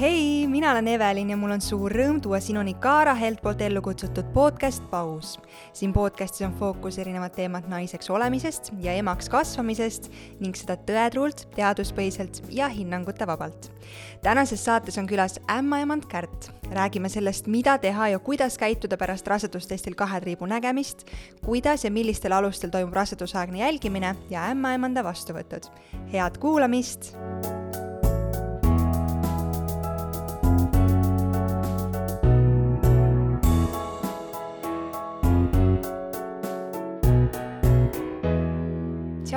hei, mina olen Evelin ja mul on suur rõõm tuua sinuni Kaara Helt poolt ellu kutsutud podcast Paus. siin podcastis on fookus erinevad teemad naiseks olemisest ja emaks kasvamisest ning seda tõetruult, teaduspõhiselt ja hinnangute vabalt. tänases saates on külas ämmaemand Kärt. räägime sellest, mida teha ja kuidas käituda pärast rasedustestil kahe triibu nägemist, kuidas ja millistel alustel toimub rasedusaegne jälgimine ja ämmaemanda vastuvõtud. head kuulamist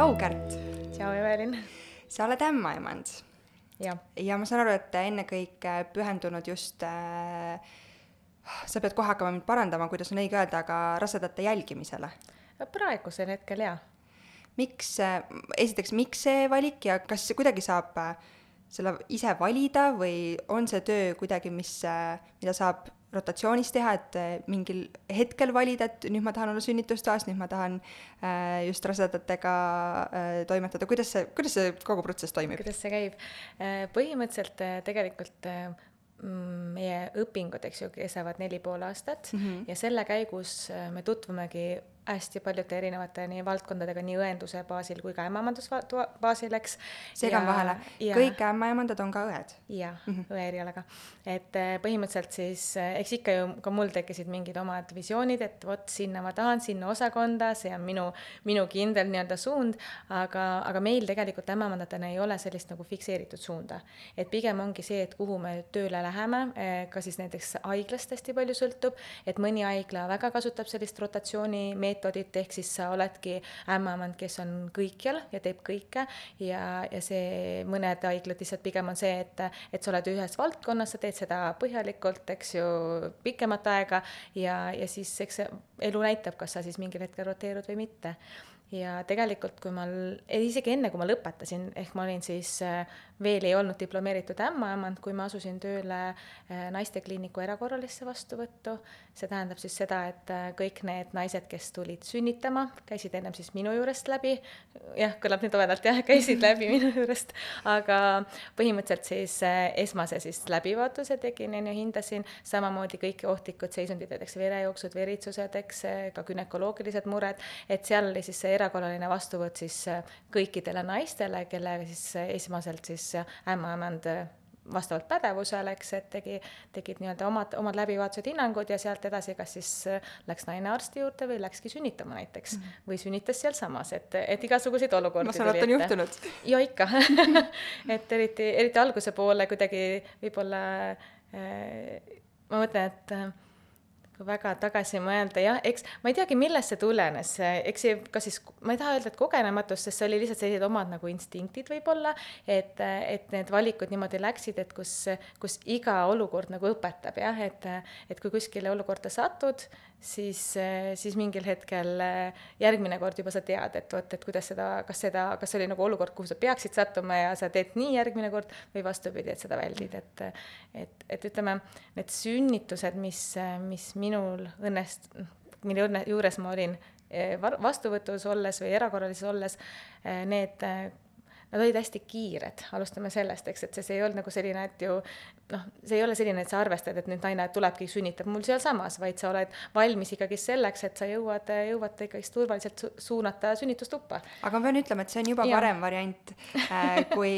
tšau, Kärt! tšau, Evelin! sa oled ämmaemand. ja ma saan aru, et ennekõike pühendunud just äh,, sa pead kohe hakkama mind parandama, kuidas on õige öelda, aga rasedate jälgimisele. praegusel hetkel jaa. miks, äh, esiteks, miks see valik ja kas kuidagi saab äh, selle ise valida või on see töö kuidagi, mis, äh, mida saab rotatsioonis teha, et äh, mingil hetkel valida, et nüüd ma tahan olla sünnitustoas, nüüd ma tahan äh, just rasedatega äh, toimetada, kuidas see, kuidas see kogu protsess toimib? kuidas see käib? Äh, põhimõtteliselt äh, tegelikult mm, meie õpingud, eks ju, kestavad neli pool aastat mm -hmm. ja selle käigus me tutvumegi hästi paljude erinevate nii valdkondadega, nii õenduse baasil kui ka ämmaemanduse baasil, eks. segan vahele, kõik ämmaemandad on ka õed? jah mm -hmm., õe erialaga. et äh, põhimõtteliselt siis, äh, eks ikka ju ka mul tekkisid mingid omad visioonid, et vot sinna ma tahan, sinna osakonda, see on minu, minu kindel nii-öelda suund, aga, aga meil tegelikult ämmaemandatena ei ole sellist nagu fikseeritud suunda. et pigem ongi see, et kuhu me tööle läheme, äh, ka siis näiteks haiglast hästi palju sõltub, et mõni haigla väga kasutab sellist rotatsioonimeetodit, meetodit, ehk siis sa oledki ämmaemand, kes on kõikjal ja teeb kõike. Ja, ja see, mõned haiglad lihtsalt pigem on see, et, et sa oled ühes valdkonnas, sa teed seda põhjalikult, eks ju, pikemat aega. Ja, ja siis eks elu näitab, kas sa siis mingil hetkel roteerud või mitte ja tegelikult, kui ma, isegi enne, kui ma lõpetasin, ehk ma olin siis äh, veel ei olnud diplomeeritud ämmaemand, kui ma asusin tööle äh, naistekliiniku erakorralisse vastuvõttu. see tähendab siis seda, et äh, kõik need naised, kes tulid sünnitama, käisid ennem siis minu juurest läbi. jah, kõlab nii toredalt jah, käisid läbi minu juurest, aga põhimõtteliselt siis esmase siis läbivaatuse tegin, on ju, hindasin samamoodi kõiki ohtlikud seisundid, näiteks verejooksud, veritsused, eks, ka günekoloogilised mured, et seal oli siis see erakorraline vastuvõtt siis äh, kõikidele naistele, kellega siis äh, esmaselt siis äh, ämmaemand vastavalt pädevusele, eks, et tegi, tegid nii-öelda omad, omad läbivaatused, hinnangud ja sealt edasi, kas siis läks naine arsti juurde või läkski sünnitama näiteks mm -hmm. või sünnitas sealsamas, et, et igasuguseid olukordi ma saan aru, et on juhtunud. ja ikka et eriti, eriti alguse poole kuidagi võib-olla äh, ma mõtlen, et kui väga tagasi mõelda, jah, eks ma ei teagi, millest see tulenes, eks see, kas siis, ma ei taha öelda, et kogenematus, sest see oli lihtsalt sellised omad nagu instinktid võib-olla, et, et need valikud niimoodi läksid, et kus, kus iga olukord nagu õpetab jah, et, et kui kuskile olukorda satud, siis, siis mingil hetkel järgmine kord juba sa tead, et vot, et kuidas seda, kas seda, kas see oli nagu olukord, kuhu sa peaksid sattuma ja sa teed nii järgmine kord või vastupidi, et seda väldid, et et, et ütleme, need sünnitused, mis, mis minul õnnest-, mille õnne juures ma olin eh, vastuvõtus olles või erakorralises olles, eh, need nad olid hästi kiired, alustame sellest, eks, et see, see ei olnud nagu selline, et ju noh, see ei ole selline, et sa arvestad, et nüüd naine tulebki, sünnitab mul sealsamas, vaid sa oled valmis ikkagi selleks, et sa jõuad, jõuad ikkagi turvaliselt suunata sünnitustuppa. aga ma pean ütlema, et see on juba ja. parem variant äh, kui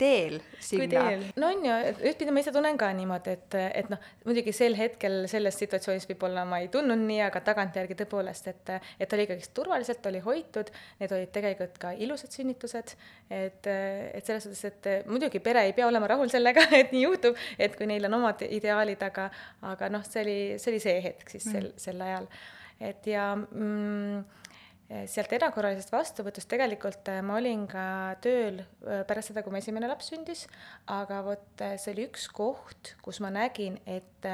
teel sinna. no on ju, ühtpidi ma ise tunnen ka niimoodi, et, et noh, muidugi sel hetkel selles situatsioonis võib-olla ma ei tundnud nii, aga tagantjärgi tõepoolest, et, et oli ikkagi turvaliselt, oli hoitud, need olid tegelikult ka ilusad sünnitused, et, et selles suhtes, et muidugi pere ei pea olema rahul sellega, et nii juhtub, et kui neil on omad ideaalid, aga, aga noh, see oli, see oli see hetk siis sel, mm. sel ajal. et ja mm, sealt erakorralisest vastuvõtust tegelikult äh, ma olin ka tööl äh, pärast seda, kui mu esimene laps sündis, aga vot äh, see oli üks koht, kus ma nägin, et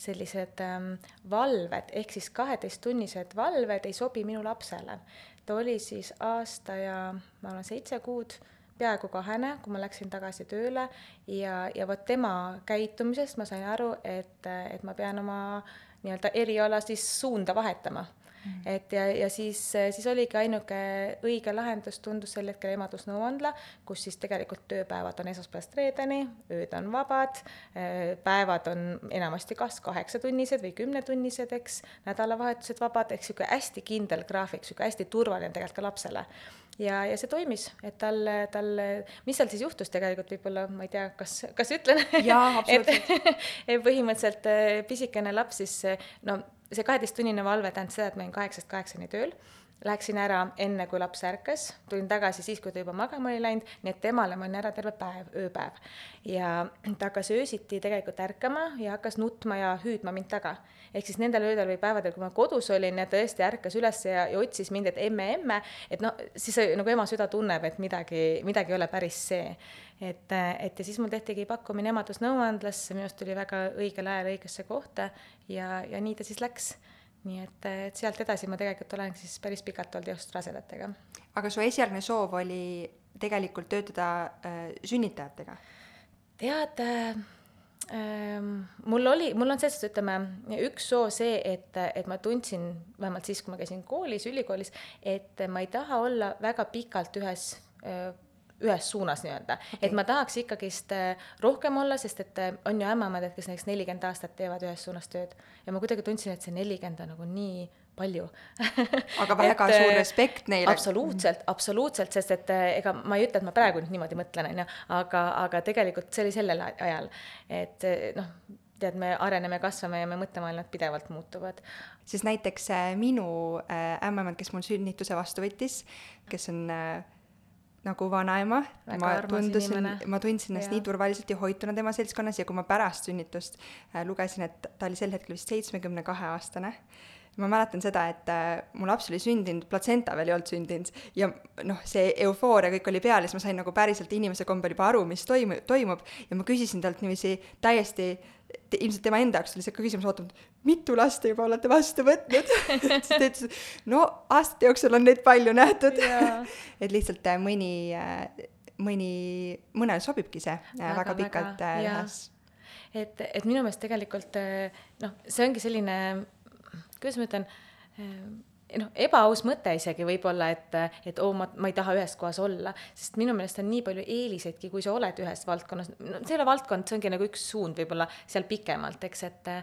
sellised ähm, valved ehk siis kaheteisttunnised valved ei sobi minu lapsele. ta oli siis aasta ja ma arvan, seitse kuud peaaegu kahene, kui ma läksin tagasi tööle. Ja, ja vot tema käitumisest ma sain aru, et, et ma pean oma nii-öelda eriala siis suunda vahetama. -hmm. et ja, ja siis, siis oligi ainuke õige lahendus, tundus sel hetkel emadusnõuandla, kus siis tegelikult tööpäevad on esmaspäevast reedeni, ööd on vabad, päevad on enamasti kas kaheksatunnised või kümnetunnised, eks, nädalavahetused vabad, eks niisugune hästi kindel graafik, niisugune hästi turvaline tegelikult ka lapsele ja, ja see toimis, et tal, tal, mis seal siis juhtus tegelikult võib-olla, ma ei tea, kas, kas ütlen? jaa, absoluutselt et põhimõtteliselt eh, pisikene laps siis, no see kaheteisttunnine valve tähendas seda, et ma olin kaheksast kaheksani tööl Läksin ära enne, kui laps ärkas, tulin tagasi siis, kui ta juba magama oli läinud, nii et temale ma olin ära terve päev, ööpäev. ja ta hakkas öösiti tegelikult ärkama ja hakkas nutma ja hüüdma mind taga. ehk siis nendel öödel või päevadel, kui ma kodus olin ja ta tõesti ärkas üles ja, ja otsis mind, et emme, emme, et noh, siis nagu ema süda tunneb, et midagi, midagi ei ole päris see. et, et ja siis mul tehtigi pakkumine emadusnõuandlasse, minu arust tuli väga õigel ajal õigesse kohta ja, ja nii ta siis läks nii et, et sealt edasi ma tegelikult olen siis päris pikalt olnud just rasedatega. aga su esialgne soov oli tegelikult töötada äh, sünnitajatega? tead äh,, äh, mul oli, mul on selles suhtes, ütleme, üks soov see, et, et ma tundsin, vähemalt siis, kui ma käisin koolis, ülikoolis, et ma ei taha olla väga pikalt ühes äh, ühes suunas nii-öelda okay., et ma tahaks ikkagist äh, rohkem olla, sest et äh, on ju ämmamad, et kes näiteks nelikümmend aastat teevad ühes suunas tööd ja ma kuidagi tundsin, et see nelikümmend on nagu nii palju aga väga et, suur äh, respekt neile. absoluutselt, absoluutselt, sest et ega ma ei ütle, et ma praegu nüüd niimoodi mõtlen, on ju, aga, aga tegelikult see oli sellel ajal, et noh, tead, me areneme, kasvame ja me mõttemaailmad pidevalt muutuvad. siis näiteks minu ämmaemand, kes mul sünnituse vastu võttis, kes on nagu vanaema, ma tundusin, ma tundsin ennast nii turvaliselt ja hoituna tema seltskonnas ja kui ma pärast sünnitust äh, lugesin, et ta oli sel hetkel vist seitsmekümne kahe aastane, ma mäletan seda, et äh, mu laps oli sündinud, platsenta veel ei olnud sündinud ja noh, see eufooria kõik oli peal ja siis ma sain nagu päriselt inimese kombel juba aru, mis toimu-, toimub ja ma küsisin talt niiviisi täiesti te, ilmselt tema enda jaoks oli see ka küsimus ootamatu, mitu last te juba olete vastu võtnud? Siis ta ütles, no aastate jooksul on neid palju nähtud. Et lihtsalt äh, mõni, äh, mõni, mõnele sobibki see äh, väga, väga pikalt ühes. et, et minu meelest tegelikult noh, see ongi selline, kuidas ma ütlen noh, ebaaus mõte isegi võib-olla, et, et oo oh,, ma, ma ei taha ühes kohas olla, sest minu meelest on nii palju eeliseidki, kui sa oled ühes valdkonnas, no see ei ole valdkond, see ongi nagu üks suund võib-olla seal pikemalt, eks, et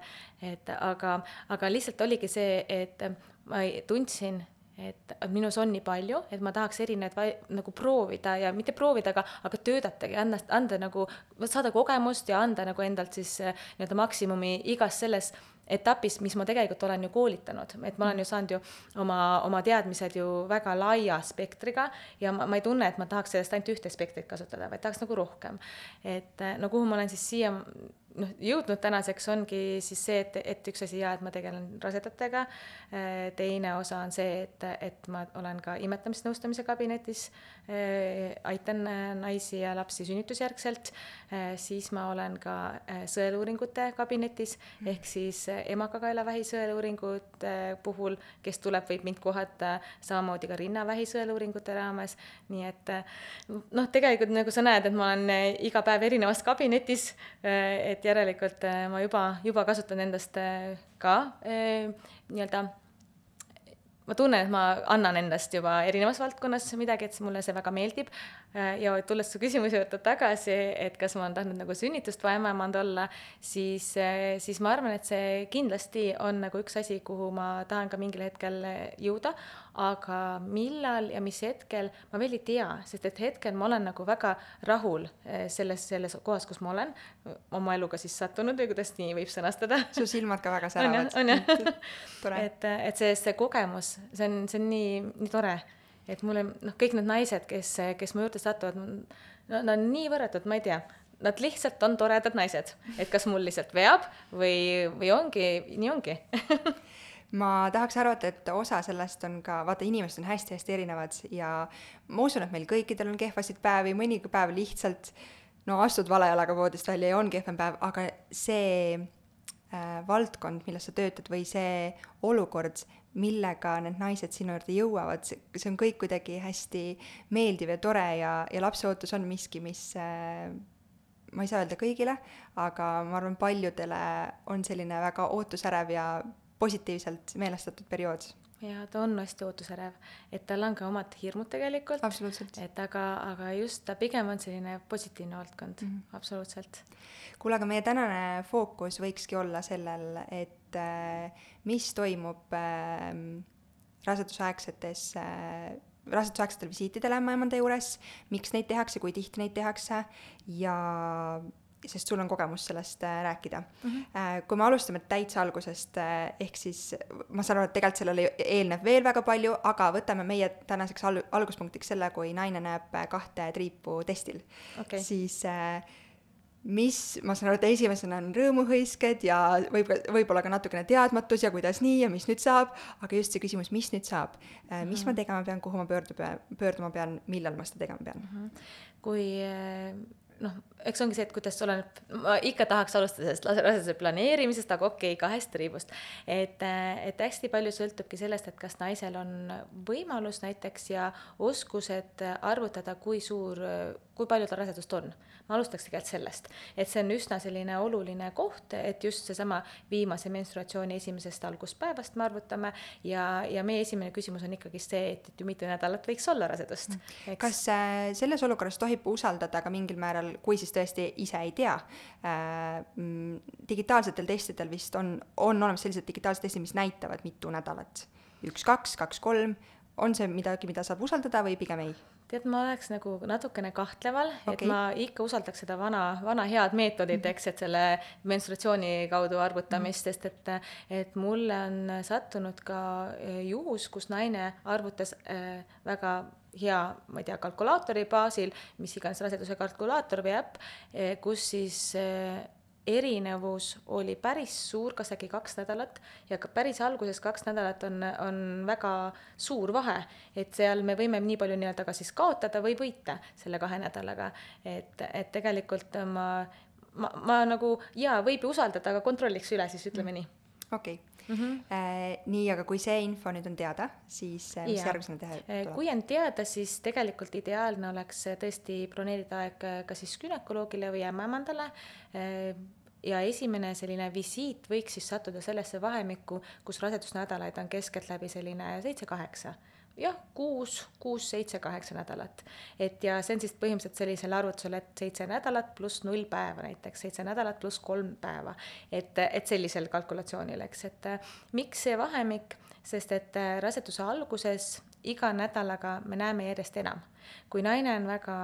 et aga, aga lihtsalt oligi see, et ma tundsin, et minus on nii palju, et ma tahaks erinevaid nagu proovida ja mitte proovida, aga, aga töötatagi, anda, anda nagu, saada kogemust ja anda nagu endalt siis nii-öelda maksimumi igas selles etapis, mis ma tegelikult olen ju koolitanud, et ma olen ju saanud ju oma, oma teadmised ju väga laia spektriga ja ma, ma ei tunne, et ma tahaks sellest ainult ühte spektrit kasutada, vaid tahaks nagu rohkem. et no kuhu ma olen siis siia noh, jõudnud tänaseks ongi siis see, et, et üks asi jaa, et ma tegelen rasedatega, teine osa on see, et, et ma olen ka imetamisnõustamise kabinetis, aitan naisi ja lapsi sünnitusjärgselt, siis ma olen ka sõeluuringute kabinetis, ehk siis emakakaelavähi sõeluuringute puhul, kes tuleb, võib mind kohata, samamoodi ka rinnavähi sõeluuringute raames, nii et noh, tegelikult nagu sa näed, et ma olen iga päev erinevas kabinetis, et et järelikult äh, ma juba, juba kasutan endast äh, ka äh, nii-öelda ma tunnen, et ma annan endast juba erinevas valdkonnas midagi, et mulle see väga meeldib. ja tulles su küsimuse juurde tagasi, et kas ma olen tahtnud nagu sünnitust või ämmaemand olla, siis, siis ma arvan, et see kindlasti on nagu üks asi, kuhu ma tahan ka mingil hetkel jõuda, aga millal ja mis hetkel, ma veel ei tea, sest et hetkel ma olen nagu väga rahul eh, selles, selles kohas, kus ma olen, oma eluga siis sattunud või kuidas nii võib sõnastada. su silmad ka väga säravad. on jah, on jah. et, et see, see kogemus, see on, see on nii, nii tore, et mulle noh, kõik need naised, kes, kes mu juurde satuvad, no nad on nii võrratud, ma ei tea nad lihtsalt on toredad naised, et kas mul lihtsalt veab või, või ongi, nii ongi ma tahaks arvata, et osa sellest on ka, vaata, inimesed on hästi-hästi erinevad ja ma usun, et meil kõikidel on kehvasid päevi, mõni päev lihtsalt no astud vale jalaga voodist välja ja on kehvem päev, aga see äh, valdkond, milles sa töötad või see olukord, millega need naised sinu juurde jõuavad, see on kõik kuidagi hästi meeldiv ja tore ja, ja lapseootus on miski, mis äh, ma ei saa öelda kõigile, aga ma arvan, paljudele on selline väga ootusärev ja positiivselt meelestatud periood. ja ta on hästi ootusärev, et tal on ka omad hirmud tegelikult. et aga, aga just ta pigem on selline positiivne valdkond mm, -hmm. absoluutselt. kuule, aga meie tänane fookus võikski olla sellel, et äh, mis toimub äh, rasedusaegsetes äh, rasedusaegsetel visiitidel ämmaemanda juures, miks neid tehakse, kui tihti neid tehakse ja sest sul on kogemus sellest äh, rääkida mm. -hmm. kui me alustame täitsa algusest, äh, ehk siis ma saan aru, et tegelikult sellele eelneb veel väga palju, aga võtame meie tänaseks al-, alguspunktiks selle, kui naine näeb kahte triipu testil okay.. siis mis, ma saan aru, et esimesena on rõõmuhõisked ja võib, võib-olla ka natukene teadmatus ja kuidas nii ja mis nüüd saab, aga just see küsimus, mis nüüd saab, mis mm -hmm. ma tegema pean, kuhu ma pöördu pöörduma pean, millal ma seda tegema pean mm? -hmm. kui noh, eks ongi see, et kuidas oleneb, ma ikka tahaks alustada sellest raseduse planeerimisest, aga okei okay,, kahest triibust. et, et hästi palju sõltubki sellest, et kas naisel on võimalus näiteks ja oskused arvutada, kui suur, kui palju tal rasedust on. Ma alustaks tegelikult sellest, et see on üsna selline oluline koht, et just seesama viimase menstruatsiooni esimesest alguspäevast me arvutame ja, ja meie esimene küsimus on ikkagi see, et, et ju mitu nädalat võiks olla rasedust. kas äh, selles olukorras tohib usaldada ka mingil määral, kui siis tõesti ise ei tea äh,. Mm, digitaalsetel testidel vist on, on olemas sellised digitaalsed testid, mis näitavad mitu nädalat. üks, kaks, kaks, kolm, on see midagi, mida saab usaldada või pigem ei? Tead, ma oleks nagu natukene kahtleval okay., et ma ikka usaldaks seda vana, vana head meetodit eks, et selle menstratsiooni kaudu arvutamist mm, -hmm. sest et, et mulle on sattunud ka eh, juhus, kus naine arvutas äh, väga hea, ma ei tea, kalkulaatori baasil, mis iganes raseduse kalkulaator või äpp, eh, kus siis eh, erinevus oli päris suur, kas äkki kaks nädalat ja ka päris alguses kaks nädalat on, on väga suur vahe, et seal me võime nii palju nii-öelda ka siis kaotada või võita selle kahe nädalaga, et, et tegelikult ma, ma, ma nagu jaa, võib ju usaldada, aga kontrolliks üle siis, ütleme nii. okei. okay mm. -hmm. nii, aga kui see info nüüd on teada, siis äh, mis ja. järgmisena teha äh, tuleb? kui on teada, siis tegelikult ideaalne oleks tõesti broneerida aeg ka siis gümnakoloogile või ämmaemandale ja esimene selline visiit võiks siis sattuda sellesse vahemikku, kus rasedusnädalaid on keskeltläbi selline seitse-kaheksa jah, kuus, kuus, seitse, kaheksa nädalat. et ja see on siis põhimõtteliselt sellisel arvutusel, et seitse nädalat pluss null päeva näiteks, seitse nädalat pluss kolm päeva. et, et sellisel kalkulatsioonil, eks, et miks see vahemik, sest et raseduse alguses iga nädalaga me näeme järjest enam. kui naine on väga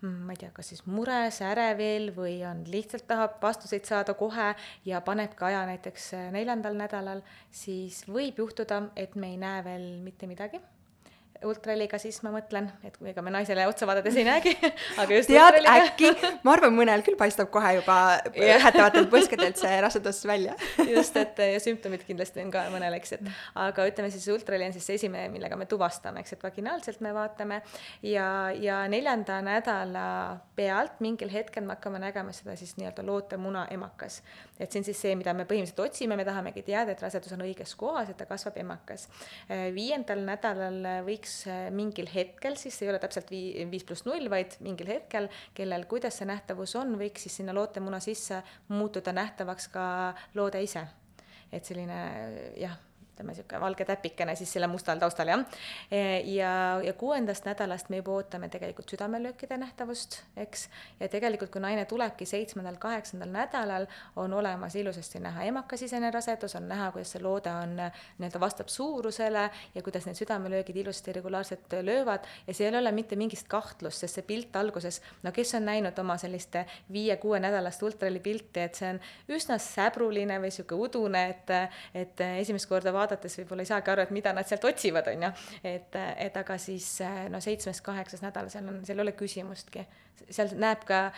mm, ma ei tea, kas siis mures, ärevil või on lihtsalt tahab vastuseid saada kohe ja panebki aja näiteks neljandal nädalal, siis võib juhtuda, et me ei näe veel mitte midagi ultraheliga, siis ma mõtlen, et ega me naisele otsa vaadates ei näegi aga just tead, äkki, ma arvan, mõnel küll paistab kohe juba lähetavatelt põskedelt see rasedus välja. Just, et ja sümptomid kindlasti on ka mõnel, eks, et aga ütleme siis ultraheli on siis see esimene, millega me tuvastame, eks, et vaginaalselt me vaatame. Ja, ja neljanda nädala pealt mingil hetkel me hakkame nägema seda siis nii-öelda lootemuna emakas. Et see on siis see, mida me põhimõtteliselt otsime, me tahamegi teada, et rasedus on õiges kohas, et ta kasvab emakas. viiendal nädalal võiks äh, mingil hetkel, siis ei ole täpselt vii-, viis pluss null, vaid mingil hetkel, kellel, kuidas see nähtavus on, võiks siis sinna lootemuna sisse muutuda nähtavaks ka loode ise. et selline jah ütleme, niisugune valge täpikene siis selle mustal taustal, jah. E, ja, ja kuuendast nädalast me juba ootame tegelikult südamelöökide nähtavust, eks, ja tegelikult, kui naine tulebki seitsmendal, kaheksandal nädalal, on olemas ilusasti näha emakasisene rasedus, on näha, kuidas see loode on nii-öelda vastab suurusele ja kuidas need südamelöögid ilusasti regulaarselt löövad ja seal ei ole mitte mingist kahtlust, sest see pilt alguses, no kes on näinud oma sellist viie-kuue nädalast ultraheli pilti, et see on üsna säbruline või niisugune udune, et, et esimest korda vaadates vaadates võib-olla ei saagi aru, et mida nad sealt otsivad, on ju. et, et aga siis no seitsmes-kaheksas nädal, seal on, seal ei ole küsimustki. seal näeb ka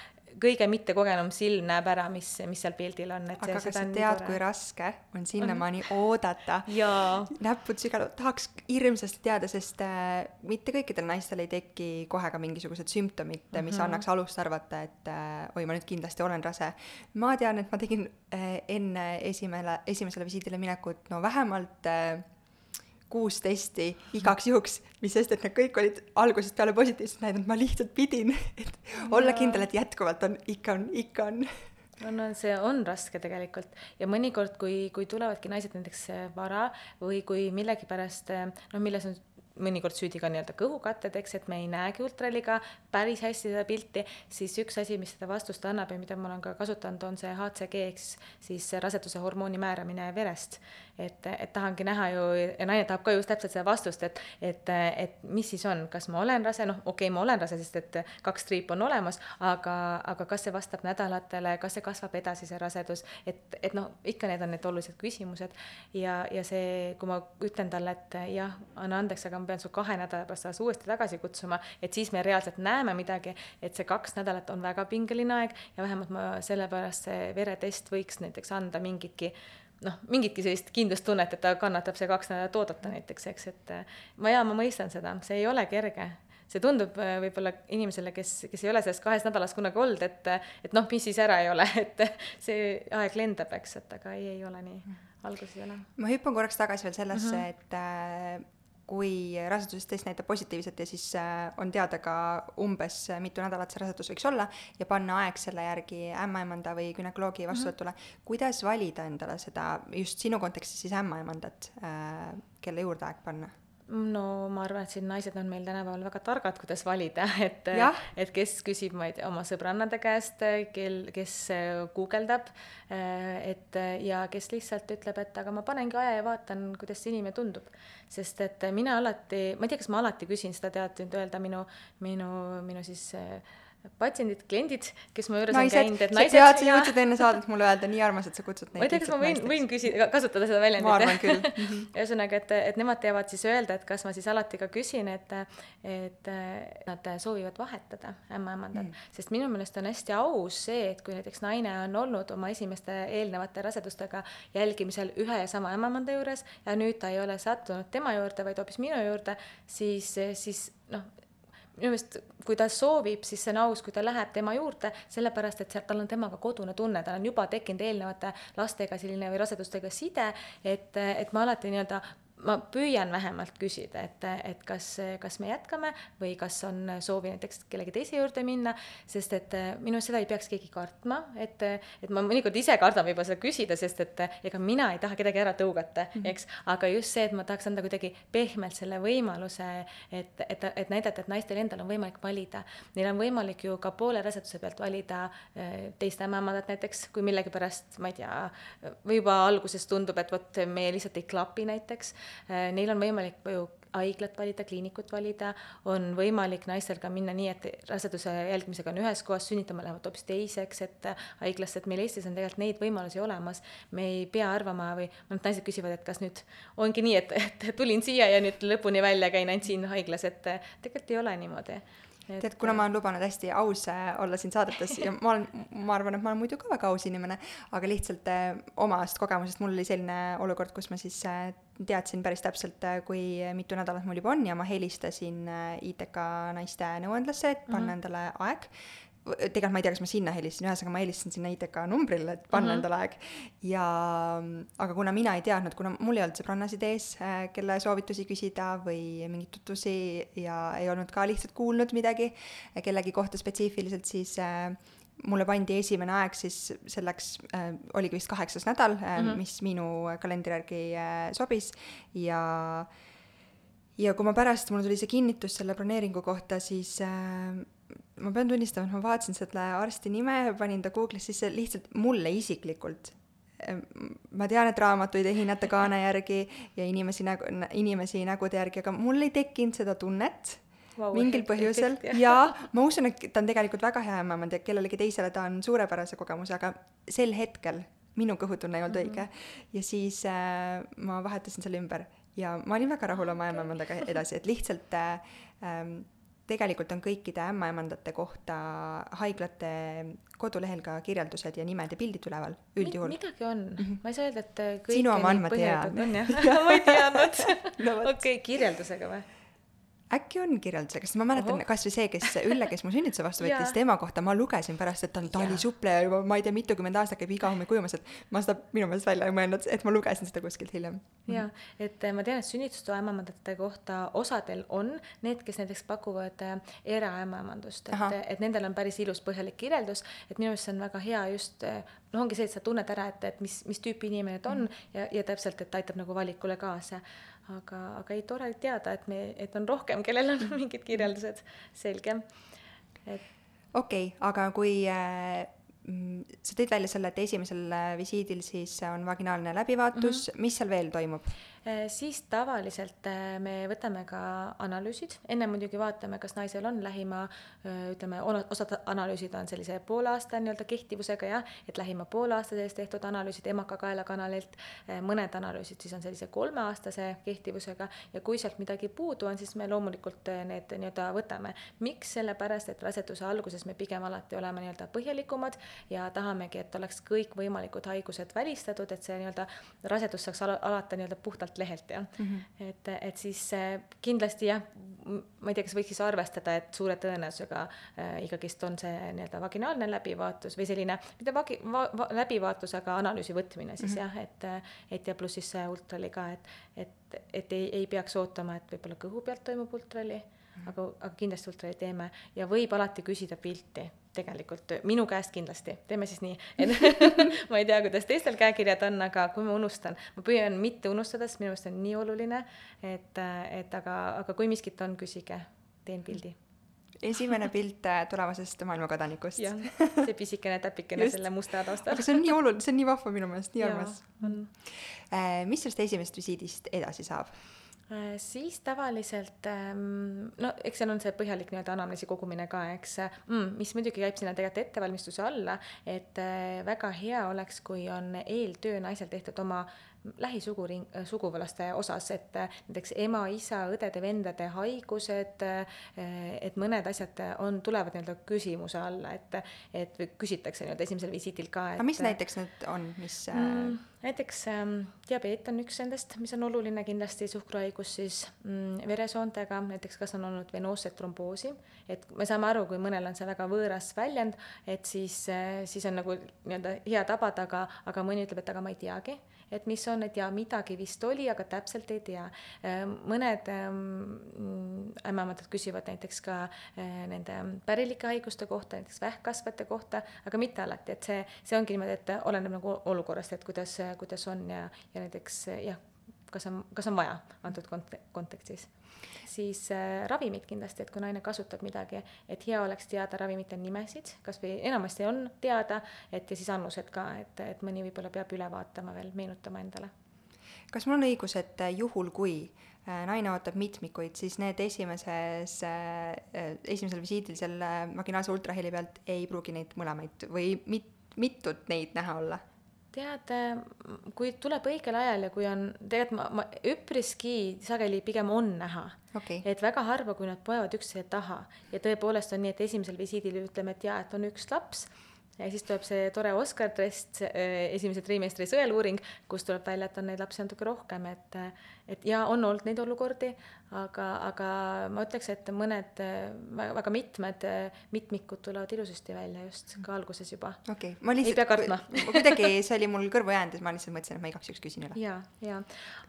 kõige mittekogenum silm näeb ära, mis, mis seal pildil on, aga kas sa tead, kui raske on sinnamaani oodata näppude sügav, tahaks hirmsasti teada, sest äh, mitte kõikidel naistel ei teki kohe ka mingisugused sümptomid mm, -hmm. mis mhm. annaks alust arvata, et äh, oi, ma nüüd kindlasti olen rase. ma tean, et ma tegin äh, enne esimele, esimesele visiidile minekut no vähemalt äh, kuus testi igaks juhuks, mis sest, et need kõik olid algusest peale positiivselt näidanud, ma lihtsalt pidin, et olla kindel, et jätkuvalt on, ikka on, ikka on. No, no see on raske tegelikult. Ja mõnikord, kui, kui tulevadki naised näiteks vara või kui millegipärast noh, milles on mõnikord süüdi ka nii-öelda kõhukatted, eks, et me ei näegi ultraheliga päris hästi seda pilti, siis üks asi, mis seda vastust annab ja mida ma olen ka kasutanud, on see HCG ehk siis raseduse hormooni määramine verest. Et, et tahangi näha ju ja naine tahab ka just täpselt seda vastust, et, et, et mis siis on, kas ma olen rase, noh, okei okay,, ma olen rase, sest et kaks triipu on olemas, aga, aga kas see vastab nädalatele, kas see kasvab edasi, see rasedus, et, et noh, ikka need on need olulised küsimused. Ja, ja see, kui ma ütlen talle, et jah, anna andeks, aga ma pean su kahe nädala pärast alles uuesti tagasi kutsuma, et siis me reaalselt näeme midagi, et see kaks nädalat on väga pingeline aeg ja vähemalt ma sellepärast see veretest võiks näiteks anda mingitki noh, mingitki sellist kindlustunnet, et ta kannatab see kaks nädalat oodata näiteks, eks, et ma jaa, ma mõistan seda, see ei ole kerge. see tundub äh, võib-olla inimesele, kes, kes ei ole selles kahes nädalas kunagi olnud, et, et noh, mis siis ära ei ole, et see aeg lendab, eks, et aga ei, ei ole nii, alguses ei ole. ma hüppan korraks tagasi veel sellesse mm, -hmm. et äh, kui rasedustest näitab positiivset ja siis äh, on teada ka umbes, äh, mitu nädalat see rasedus võiks olla ja panna aeg selle järgi ämmaemanda või günekoloogi vastuvõtule mm, -hmm. kuidas valida endale seda, just sinu kontekstis siis ämmaemandat, äh, kelle juurde aeg panna? No ma arvan, et siin naised on meil tänapäeval väga targad, kuidas valida, et, et kes küsib, ma ei tea, oma sõbrannade käest, kel, kes guugeldab, et ja kes lihtsalt ütleb, et aga ma panengi aja ja vaatan, kuidas see inimene tundub. sest et mina alati, ma ei tea, kas ma alati küsin seda, tead nüüd öelda minu, minu, minu siis äh, patsiendid, kliendid, kes mu juures naised, on käinud, et naised. tead, sa jõudsid enne saadet mulle öelda, nii armas, et sa kutsud neid. ma ei tea, kas ma võin, võin küsida, kasutada seda väljendit. ma arvan küll ühesõnaga, et, et nemad teavad siis öelda, et kas ma siis alati ka küsin, et, et nad soovivad vahetada ämmaemandat mm., sest minu meelest on hästi aus see, et kui näiteks naine on olnud oma esimeste eelnevate rasedustega jälgimisel ühe ja sama ämmaemanda juures ja nüüd ta ei ole sattunud tema juurde, vaid hoopis minu juurde, siis, siis noh, minu meelest, kui ta soovib, siis see on aus, kui ta läheb tema juurde, sellepärast et seal tal on temaga kodune tunne, tal on juba tekkinud eelnevate lastega selline või rasedustega side, et, et ma alati nii-öelda ma püüan vähemalt küsida, et, et kas, kas me jätkame või kas on soovi näiteks kellegi teise juurde minna, sest et minu arust seda ei peaks keegi kartma, et, et ma mõnikord ise kardan võib-olla seda küsida, sest et ega mina ei taha kedagi ära tõugata mm, -hmm. eks, aga just see, et ma tahaks anda kuidagi pehmelt selle võimaluse, et, et, et näidata, et naistel endal on võimalik valida. Neil on võimalik ju ka poole raseduse pealt valida eh, teist ämmaemandat näiteks, kui millegipärast, ma ei tea, või juba alguses tundub, et vot meie lihtsalt ei klapi näiteks neil on võimalik ju haiglat valida, kliinikut valida, on võimalik naistel ka minna nii, et raseduse jälgimisega on ühes kohas, sünnitama lähevad hoopis teiseks, et äh, haiglasse, et meil Eestis on tegelikult neid võimalusi olemas. me ei pea arvama või mõned naised küsivad, et kas nüüd ongi nii, et, et tulin siia ja nüüd lõpuni välja käin ainult siin haiglas, et äh, tegelikult ei ole niimoodi et... tead, kuna ma olen lubanud hästi aus äh, olla siin saadetes ja ma olen, ma arvan, et ma olen muidu ka väga aus inimene, aga lihtsalt äh, omast kogemusest mul oli selline olukord, kus ma siis äh, teadsin päris täpselt, kui mitu nädalat mul juba on ja ma helistasin ITK naiste nõuandlasse, et panna mm -hmm. endale aeg tegelikult ma ei tea, kas ma sinna helistasin, ühesõnaga ma helistasin sinna ITK numbrile, et panna uh -huh. endale aeg. ja, aga kuna mina ei teadnud, kuna mul ei olnud sõbrannasid ees, äh, kelle soovitusi küsida või mingeid tutvusi ja ei olnud ka lihtsalt kuulnud midagi kellegi kohta spetsiifiliselt, siis äh, mulle pandi esimene aeg siis selleks äh,, oligi vist kaheksas nädal äh, mm, -hmm. mis minu kalendri järgi äh, sobis ja ja kui ma pärast, mul tuli see kinnitus selle planeeringu kohta, siis äh, ma pean tunnistama, et ma vaatasin selle arsti nime ja panin ta Google'is sisse lihtsalt mulle isiklikult. ma tean, et raamatuid ei hinnata kaane järgi ja inimesi nägu, inimesi nägude järgi, aga mul ei tekkinud seda tunnet wow, mingil põhjusel ja ma usun, et ta on tegelikult väga hea ema, kellelegi teisele ta on suurepärase kogemuse, aga sel hetkel minu kõhutunne ei olnud mm -hmm. õige ja siis äh, ma vahetasin selle ümber ja ma olin väga rahul oma ämmaemandaga edasi, et lihtsalt äh, ähm, tegelikult on kõikide ämmaemandate kohta haiglate kodulehel ka kirjeldused ja nimed ja pildid üleval, üldjuhul. midagi on mm, -hmm. ma ei saa öelda, et kõik sinu oma andmed tead. ma ei teadnud okei kirjeldusega või? Äkki on kirjeldusega, sest ma mäletan kasvõi see, kes Ülle, kes mu sünnituse vastu võttis, tema kohta ma lugesin pärast, et ta on talisupleja juba ma ei tea, mitukümmend aastat käib iga hommik ujumas, et ma seda minu meelest välja ei mõelnud, et ma lugesin seda kuskilt hiljem. jaa, et äh, ma tean, et sünnitustoa ämmaemandate kohta osadel on need, kes näiteks pakuvad äh, eraämmaemandust, et, et nendel on päris ilus põhjalik kirjeldus, et minu meelest see on väga hea just äh, noh, ongi see, et sa tunned ära, et, et mis, mis tüüpi inimene ta on mm. ja, ja täpselt, et aitab nagu valikule kaasa. Aga, aga ei, tore teada, et me, et on rohkem, kellel on mingid kirjeldused, selge. et okei okay,, aga kui äh, mm, sa tõid välja selle, et esimesel äh, visiidil siis on vaginaalne läbivaatus mm, -hmm. mis seal veel toimub? Eh, siis tavaliselt eh, me võtame ka analüüsid, enne muidugi vaatame, kas naisel on lähima, eh, ütleme, osad analüüsid on sellise poole aasta nii-öelda kehtivusega jah, et lähima poole aasta sees tehtud analüüsid emakakaelakanalilt, mõned analüüsid siis on sellise kolmeaastase kehtivusega. Ja kui sealt midagi puudu on, siis me loomulikult need nii-öelda võtame. miks, sellepärast et raseduse alguses me pigem alati oleme nii-öelda põhjalikumad ja tahamegi, et oleks kõikvõimalikud haigused välistatud, et see nii-öelda rasedus saaks ala, alata nii-öelda puhtalt lehelt jah mm. -hmm. et, et siis äh, kindlasti jah, ma ei tea, kas võiks siis arvestada, et suure tõenäosusega äh, ikkagist on see nii-öelda vaginaalne läbivaatus või selline, mitte vagi- va,, va, läbivaatus, aga analüüsi võtmine siis mm -hmm. jah, et, et ja pluss siis see ultrali ka, et, et, et ei, ei peaks ootama, et võib-olla kõhu pealt toimub ultrali. Aga, aga kindlasti ultrali teeme ja võib alati küsida pilti tegelikult minu käest kindlasti, teeme siis nii, et ma ei tea, kuidas teistel käekirjad on, aga kui ma unustan, ma püüan mitte unustada, sest minu meelest on nii oluline, et, et aga, aga kui miskit on, küsige, teen pildi. esimene pilt äh, tulevasest maailmakodanikust. jah, see pisikene täpikene selle musta taustal. aga see on nii oluline, see on nii vahva minu meelest, nii armas. Äh, mis sellest esimesest visiidist edasi saab? Äh, siis tavaliselt ähm, no eks seal on see põhjalik nii-öelda anamneesi kogumine ka, eks mm,, mis muidugi käib sinna tegelikult ettevalmistuse alla, et äh, väga hea oleks, kui on eeltöö naisel tehtud oma lähisuguring, suguvõlaste osas, et äh, näiteks ema, isa, õdede-vendade haigused, et mõned asjad on, tulevad nii-öelda küsimuse alla, et, et küsitakse nii-öelda esimesel visiidil ka. aga mis näiteks need on, mis mm, näiteks ähm, diabeet on üks nendest, mis on oluline kindlasti, suhkruhaigus siis mm, veresoontega, näiteks kas on olnud venoosset tromboosi, et me saame aru, kui mõnel on see väga võõras väljend, et siis, siis on nagu nii-öelda hea tabada, aga, aga mõni ütleb, et aga ma ei teagi, et mis on, et jaa, midagi vist oli, aga täpselt ei tea. mõned ämmaemandad küsivad näiteks ka nende pärilike haiguste kohta, näiteks vähkkasvajate kohta, aga mitte alati, et see, see ongi niimoodi, et oleneb nagu olukorrast, et kuidas, kuidas on ja, ja näiteks jah, kas on, kas on vaja antud kont-, kontekstis siis äh, ravimid kindlasti, et kui naine kasutab midagi, et hea oleks teada ravimite nimesid, kas või enamasti on teada, et ja siis annused ka, et, et mõni võib-olla peab üle vaatama veel, meenutama endale. kas mul on õigus, et juhul, kui äh, naine ootab mitmikuid, siis need esimeses äh,, esimesel visiidil selle vaginaalse ultraheli pealt ei pruugi neid mõlemaid või mit-, mitut neid näha olla? Tead, kui tuleb õigel ajal ja kui on, tegelikult ma, ma üpriski sageli pigem on näha. Okay.. et väga harva, kui nad poevad üksteise taha. Ja tõepoolest on nii, et esimesel visiidil ütleme, et jaa, et on üks laps ja siis tuleb see tore Oscar Drest esimese trimestri sõeluuring, kus tuleb välja, et on neid lapsi natuke rohkem, et et ja on olnud neid olukordi, aga, aga ma ütleks, et mõned väga mitmed mitmikud tulevad ilusasti välja just ka alguses juba. okei okay., ma lihtsalt ei pea kartma kuidagi see oli mul kõrvu jäänud ja ma lihtsalt mõtlesin, et ma igaks juhuks küsin üle. ja, ja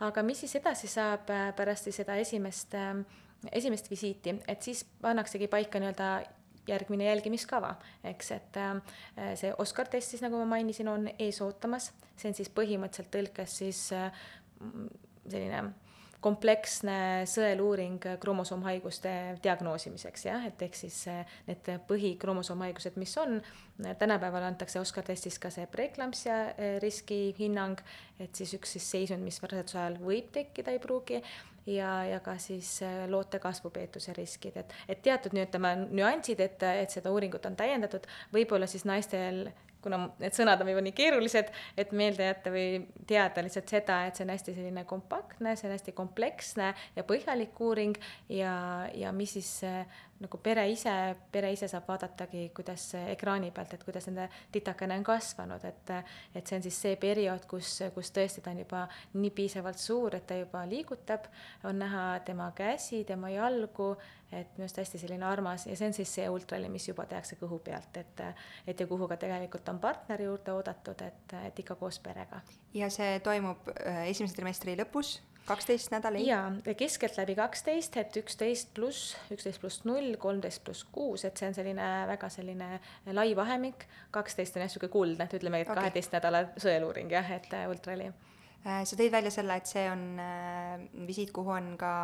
aga mis siis edasi saab pärast seda esimest, esimest visiiti, et siis pannaksegi paika nii-öelda järgmine jälgimiskava, eks, et äh, see Oscar test siis, nagu ma mainisin, on ees ootamas, see on siis põhimõtteliselt tõlkes siis äh, selline kompleksne sõeluuring kromosoomhaiguste diagnoosimiseks, jah, et ehk siis need põhikromosoomhaigused, mis on, tänapäeval antakse Oscar testis ka see preeklampsia riskihinnang, et siis üks siis seisund, mis raseduse ajal võib tekkida, ei pruugi, ja, ja ka siis loote kasvupeetuse riskid, et, et teatud ütleme nüansid, et, et seda uuringut on täiendatud, võib-olla siis naistel kuna need sõnad on võib-olla nii keerulised, et meelde jätta või teada lihtsalt seda, et see on hästi selline kompaktne, see on hästi kompleksne ja põhjalik uuring ja, ja mis siis nagu pere ise, pere ise saab vaadatagi, kuidas ekraani pealt, et kuidas nende titakene on kasvanud, et et see on siis see periood, kus, kus tõesti ta on juba nii piisavalt suur, et ta juba liigutab, on näha tema käsi, tema jalgu, et minu arust hästi selline armas ja see on siis see ultraheli, mis juba tehakse kõhu pealt, et et ja kuhu ka tegelikult on partneri juurde oodatud, et, et ikka koos perega. ja see toimub äh, esimese trimestri lõpus kaksteist nädalat? jaa, keskeltläbi kaksteist, et üksteist pluss, üksteist pluss null, kolmteist pluss kuus, et see on selline väga selline lai vahemik, kaksteist on jah, niisugune kuldne, et ütleme, et kaheteist okay. nädala sõeluuring jah, et äh, ultraheli. Äh, sa tõid välja selle, et see on äh, visiit, kuhu on ka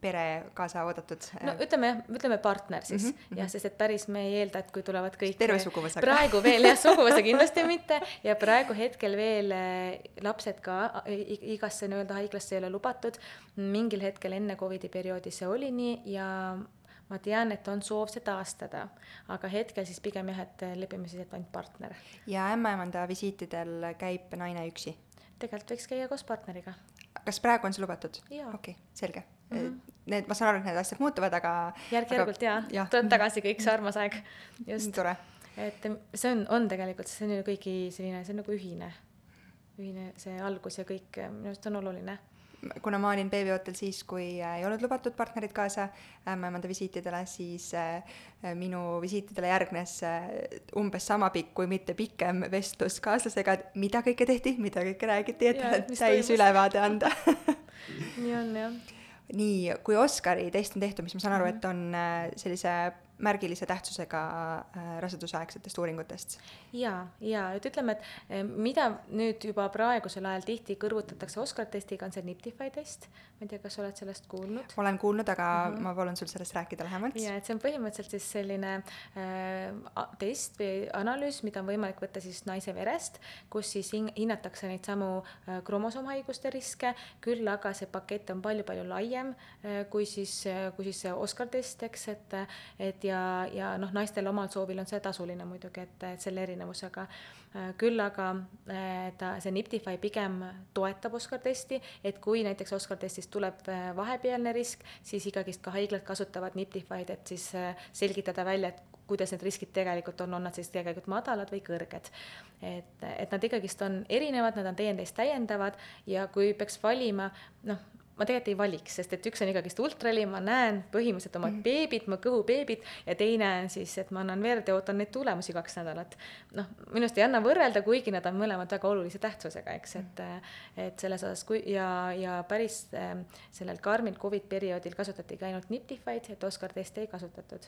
pere kaasa oodatud? no ütleme jah, ütleme partner siis mm -hmm. jah, sest et päris me ei eelda, et kui tulevad kõik terve suguvõsaga? praegu veel jah, suguvõsa kindlasti mitte ja praegu hetkel veel eh, lapsed ka igasse nii-öelda haiglasse ei ole lubatud. mingil hetkel enne Covidi perioodi see oli nii ja ma tean, et on soov see taastada, aga hetkel siis pigem jah, et lepime siis, et ainult partner. ja ämmaemanda visiitidel käib naine üksi? tegelikult võiks käia koos partneriga. kas praegu on see lubatud? okei okay,, selge mm. -hmm. Need, ma saan aru, et need asjad muutuvad, aga järk-järgult jaa ja., tuleb tagasi kõik see armas aeg, just. tore. et see on, on tegelikult, see on ju kõigi selline, see on nagu ühine, ühine see algus ja kõik, minu arust on oluline kuna ma olin beebiootel siis, kui äh, ei olnud lubatud partnerid kaasa ämmaemanda visiitidele, siis äh, minu visiitidele järgnes äh, umbes sama pikk, kui mitte pikem vestlus kaaslasega, et mida kõike tehti, mida kõike räägiti, et täis ülevaade anda nii on jah nii, kui Oscari test on tehtud, mis ma saan aru, et on äh, sellise märgilise tähtsusega äh, rasedusaegsetest uuringutest. ja, ja et ütleme, et eh, mida nüüd juba praegusel ajal tihti kõrvutatakse Oscar testiga, on see Niptify test. ma ei tea, kas sa oled sellest kuulnud? olen kuulnud, aga mm -hmm. ma palun sul sellest rääkida lähemalt. ja, et see on põhimõtteliselt siis selline äh, test või analüüs, mida on võimalik võtta siis naise verest, kus siis hinnatakse neid samu äh, kromosoomhaiguste riske, küll aga see pakett on palju-palju laiem äh, kui siis äh,, kui siis see Oscar test, eks, et, et ja, ja noh, naistel omal soovil on see tasuline muidugi, et, et selle erinevusega. Küll aga äh, ta, see Niptify pigem toetab Oscar testi, et kui näiteks Oscar testist tuleb äh, vahepealne risk, siis ikkagist ka haiglad kasutavad Niptify'd, et siis selgitada välja, et kuidas need riskid tegelikult on, on nad siis tegelikult madalad või kõrged. et, et nad ikkagist on erinevad, nad on teineteist täiendavad ja kui peaks valima, noh, ma tegelikult ei valiks, sest et üks on ikkagist ultraheli, ma näen põhimõtteliselt oma mm -hmm. beebit, mu kõhubeebit ja teine on siis, et ma annan verd ja ootan neid tulemusi kaks nädalat. noh, minu arust ei anna võrrelda, kuigi nad on mõlemad väga olulise tähtsusega, eks, et et selles osas, kui ja, ja päris äh, sellel karmil Covid perioodil kasutatigi ainult Niptified, et Oscar testi ei kasutatud.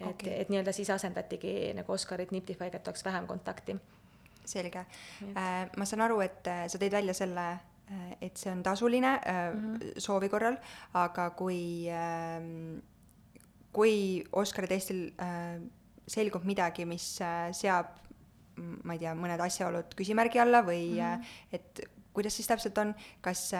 et okay., et nii-öelda siis asendatigi nagu Oscarit Niptify'ga, et oleks vähem kontakti selge. Äh, ma saan aru, et äh, sa tõid välja selle et see on tasuline mm -hmm. soovi korral, aga kui, ähm, kui Oscari testil äh, selgub midagi, mis seab, ma ei tea, mõned asjaolud küsimärgi alla või mm -hmm. et kuidas siis täpselt on, kas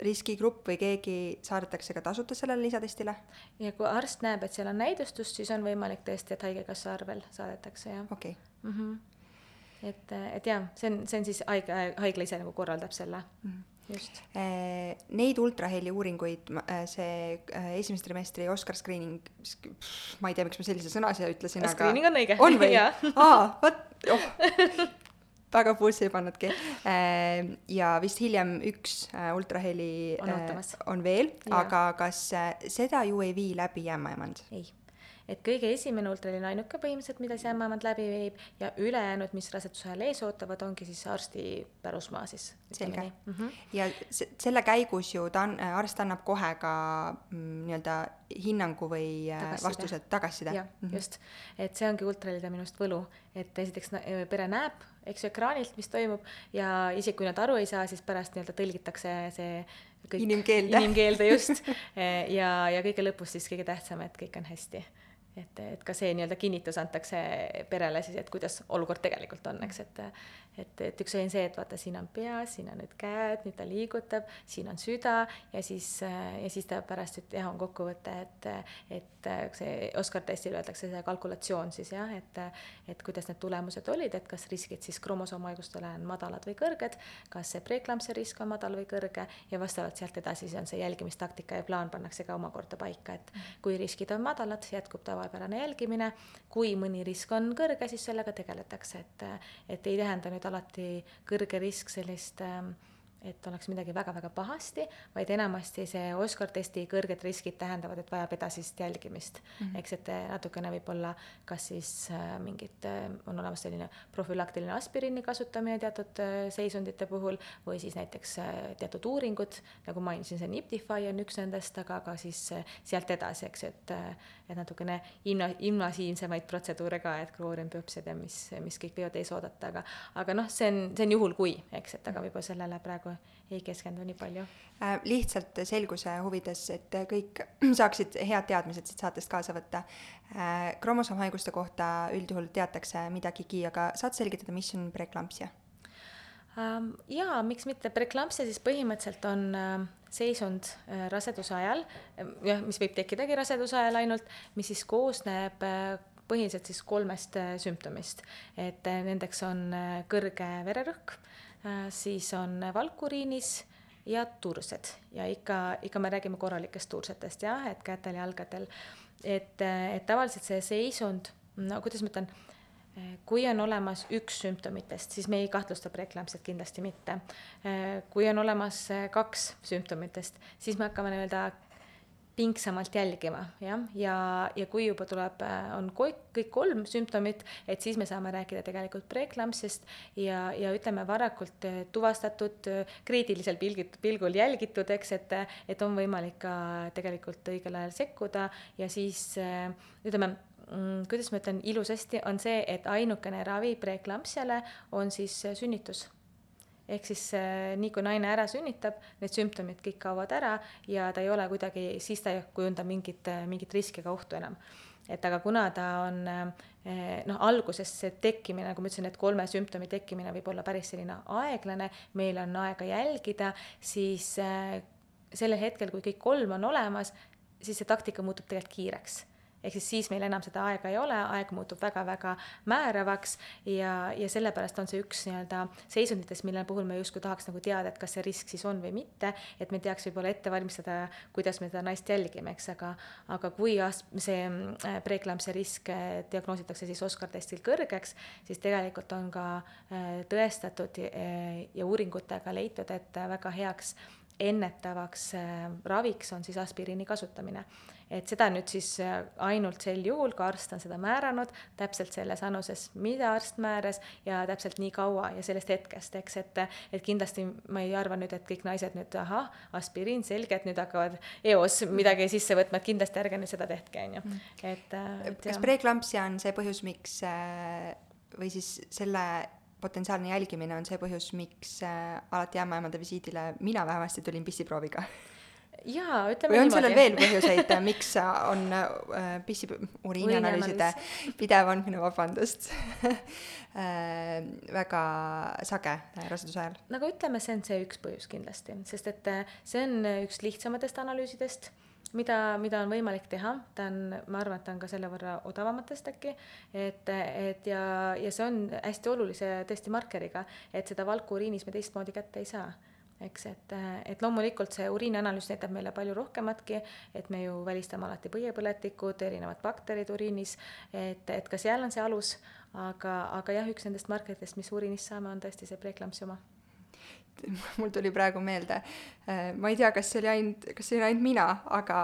riskigrupp või keegi saadetakse ka tasuta sellele lisatestile? ja kui arst näeb, et seal on näidustust, siis on võimalik tõesti, et Haigekassa arvel saadetakse, jah. okei okay. mm. -hmm et, et jah, see on, see on siis haigla, haigla ise nagu korraldab selle mm. -hmm just. Eh, neid ultraheli uuringuid, eh, see eh, esimese trimestri Oscar screening, ma ei tea, miks ma sellise sõna siia ütlesin, aga screening on õige. on või? aa, vot, oh väga puusse ei pannudki. ja vist hiljem üks ultraheli on, on veel, aga kas seda ju ei vii läbi ämmaemand? ei et kõige esimene ultraheli on ainuke põhimõtteliselt, mida see ämmaemand läbi viib ja ülejäänud, mis raseduse ajal ees ootavad, ongi siis arsti pärusmaa siis. selge mm. -hmm. ja selle käigus ju ta on, arst annab kohe ka mm, nii-öelda hinnangu või äh, tagasiside. vastused, tagasiside. jah mm -hmm., just, et see ongi ultraheli minu arust võlu, et esiteks pere näeb, eks ju, ekraanilt, mis toimub ja isegi kui nad aru ei saa, siis pärast nii-öelda tõlgitakse see kõik inimkeelde, inimkeelde just ja, ja kõige lõpus siis kõige tähtsam, et kõik on hästi et, et ka see nii-öelda kinnitus antakse perele siis, et kuidas olukord tegelikult on, eks, et et, et üks on see, et vaata, siin on pea, siin on nüüd käed, nüüd ta liigutab, siin on süda ja siis, ja siis ta pärast jah, on kokkuvõte, et, et see Oscar testil öeldakse see kalkulatsioon siis jah, et, et kuidas need tulemused olid, et kas riskid siis kromosoomhaigustele on madalad või kõrged, kas see preeklampsia risk on madal või kõrge ja vastavalt sealt edasi siis on see jälgimistaktika ja plaan pannakse ka omakorda paika, et kui riskid on madalad, jätkub tavapärane jälgimine, kui mõni risk on kõrge, siis sellega tegeletakse, et, et ei tähenda nüüd alati kõrge risk sellist äh, et oleks midagi väga-väga pahasti, vaid enamasti see Oscar testi kõrged riskid tähendavad, et vajab edasist jälgimist mm. -hmm. eks, et natukene võib-olla kas siis äh, mingit äh,, on olemas selline profülaktiline aspiriini kasutamine teatud äh, seisundite puhul või siis näiteks äh, teatud uuringud, nagu mainisin, see Niptify on üks nendest, aga ka siis äh, sealt edasi, eks, et äh, et natukene inno-, invasiivsemaid protseduure ka, et klooriumbiopsiad ja mis, mis kõik võivad ees oodata, aga aga noh, see on, see on juhul kui, eks, et aga võib-olla sellele praegu ei keskendu nii palju äh,. lihtsalt selguse huvides, et kõik saaksid head teadmised siit saatest kaasa võtta äh,. kromosoomhaiguste kohta üldjuhul teatakse midagigi, aga saad selgitada, mis on preeklampsia? ähm,? jaa, miks mitte, preeklampsia siis põhimõtteliselt on äh, seisund äh, raseduse ajal, jah, mis võib tekkidagi raseduse ajal ainult, mis siis koosneb äh, põhiliselt siis kolmest äh, sümptomist, et äh, nendeks on äh, kõrge vererõhk Äh, siis on valkuriinis ja tursed ja ikka, ikka me räägime korralikest tursetest jah, et kätel, jalgadel. et, et tavaliselt see seisund, no kuidas ma ütlen, kui on olemas üks sümptomitest, siis me ei kahtlusta preeklampsiat kindlasti mitte. kui on olemas kaks sümptomitest, siis me hakkame nii-öelda pingsamalt jälgima, jah, ja, ja kui juba tuleb, äh, on kõik, kõik kolm sümptomit, et siis me saame rääkida tegelikult preeklampsiast ja, ja ütleme, varakult äh, tuvastatud, äh, kriitilisel pilgit, pilgul jälgitud, eks, et, et on võimalik ka tegelikult õigel ajal sekkuda. Ja siis ütleme, mm, kuidas ma ütlen ilusasti, on see, et ainukene ravi preeklampsiale on siis sünnitus ehk siis äh, nii kui naine ära sünnitab, need sümptomid kõik kaovad ära ja ta ei ole kuidagi, siis ta ei kujunda mingit, äh, mingit riski ega ohtu enam. et aga kuna ta on äh, noh, alguses see tekkimine, nagu ma ütlesin, et kolme sümptomi tekkimine võib olla päris selline aeglane, meil on aega jälgida, siis sellel hetkel, kui kõik kolm on olemas, siis see taktika muutub tegelikult kiireks ehk siis siis meil enam seda aega ei ole, aeg muutub väga-väga määravaks ja, ja sellepärast on see üks nii-öelda seisunditest, mille puhul me justkui tahaks nagu teada, et kas see risk siis on või mitte, et me teaks võib-olla ette valmistada, kuidas me seda naist jälgime, eks, aga aga kui see äh, preeklampsia risk äh, diagnoositakse siis Oscar testil kõrgeks, siis tegelikult on ka äh, tõestatud ja uuringutega leitud, et väga heaks ennetavaks raviks on siis aspiriini kasutamine et seda nüüd siis äh, ainult sel juhul, kui arst on seda määranud, täpselt selles annuses, mida arst määras ja täpselt nii kaua ja sellest hetkest, eks, et, et kindlasti ma ei arva nüüd, et kõik naised nüüd ahah, aspiriin, selge, et nüüd hakkavad eos midagi sisse võtma, et kindlasti ärge nüüd seda tehke, on ju, mm. et, äh, et. kas preeklampsia on see põhjus, miks äh, või siis selle potentsiaalne jälgimine on see põhjus, miks äh, alati ämmaemade visiidile mina vähemasti tulin pissiprooviga jaa, ütleme või on sellel veel põhjuseid, miks on äh, pissi, uriinianalüüside pidev andmine, vabandust? Äh, väga sage raseduse ajal? nagu ütleme, see on see üks põhjus kindlasti, sest et äh, see on üks lihtsamatest analüüsidest mida, mida on võimalik teha, ta on, ma arvan, et ta on ka selle võrra odavamatest äkki, et, et ja, ja see on hästi olulise tõesti markeriga, et seda valku uriinis me teistmoodi kätte ei saa. Eks, et, et loomulikult see uriinianalüüs näitab meile palju rohkematki, et me ju välistame alati põiepõletikud, erinevad bakterid uriinis, et, et ka seal on see alus, aga, aga jah, üks nendest markeritest, mis uriinist saame, on tõesti see preeklampsi oma mul tuli praegu meelde, äh, ma ei tea, kas see oli ainult, kas see oli ainult mina, aga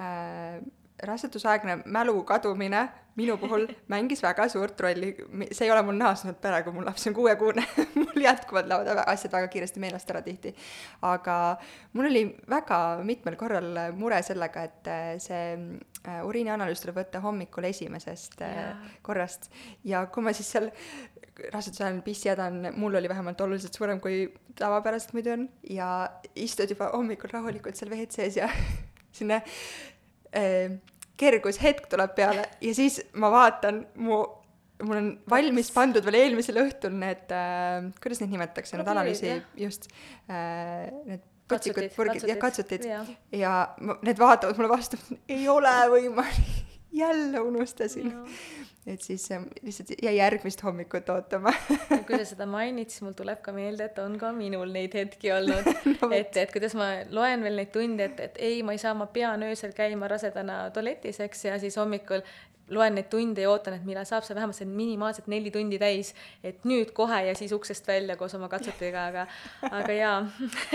äh, rasedusaegne mälu kadumine minu puhul mängis väga suurt rolli, see ei ole mul naasnud praegu, mu laps on kuuekuune mul jätkuvalt lähevad asjad väga kiiresti meelest ära tihti. aga mul oli väga mitmel korral mure sellega, et äh, see äh, uriinianalüüs tuleb võtta hommikul esimesest äh, ja. korrast ja kui ma siis seal raseduse ajal pissi hädan, mul oli vähemalt oluliselt suurem kui tavapäraselt muidu on ja istud juba hommikul rahulikult seal WC-s ja sinna kergushetk tuleb peale ja siis ma vaatan mu mul on valmis pandud veel eelmisel õhtul need äh,, kuidas neid nimetatakse, need analüüsi, just äh,, need põtsikud, purgid, jah, katsutid ja, ja ma, need vaatavad mulle vastu, ei ole võimalik, jälle unustasin. No et siis lihtsalt jäi järgmist hommikut ootama. Kui sa seda mainid, siis mul tuleb ka meelde, et on ka minul neid hetki olnud. No,, et, et kuidas ma loen veel neid tunde, et, et ei, ma ei saa, ma pean öösel käima rasedana tualetis, eks, ja siis hommikul loen neid tunde ja ootan, et millal saab see vähemalt see minimaalselt neli tundi täis, et nüüd kohe ja siis uksest välja koos oma katsutega, aga, aga jaa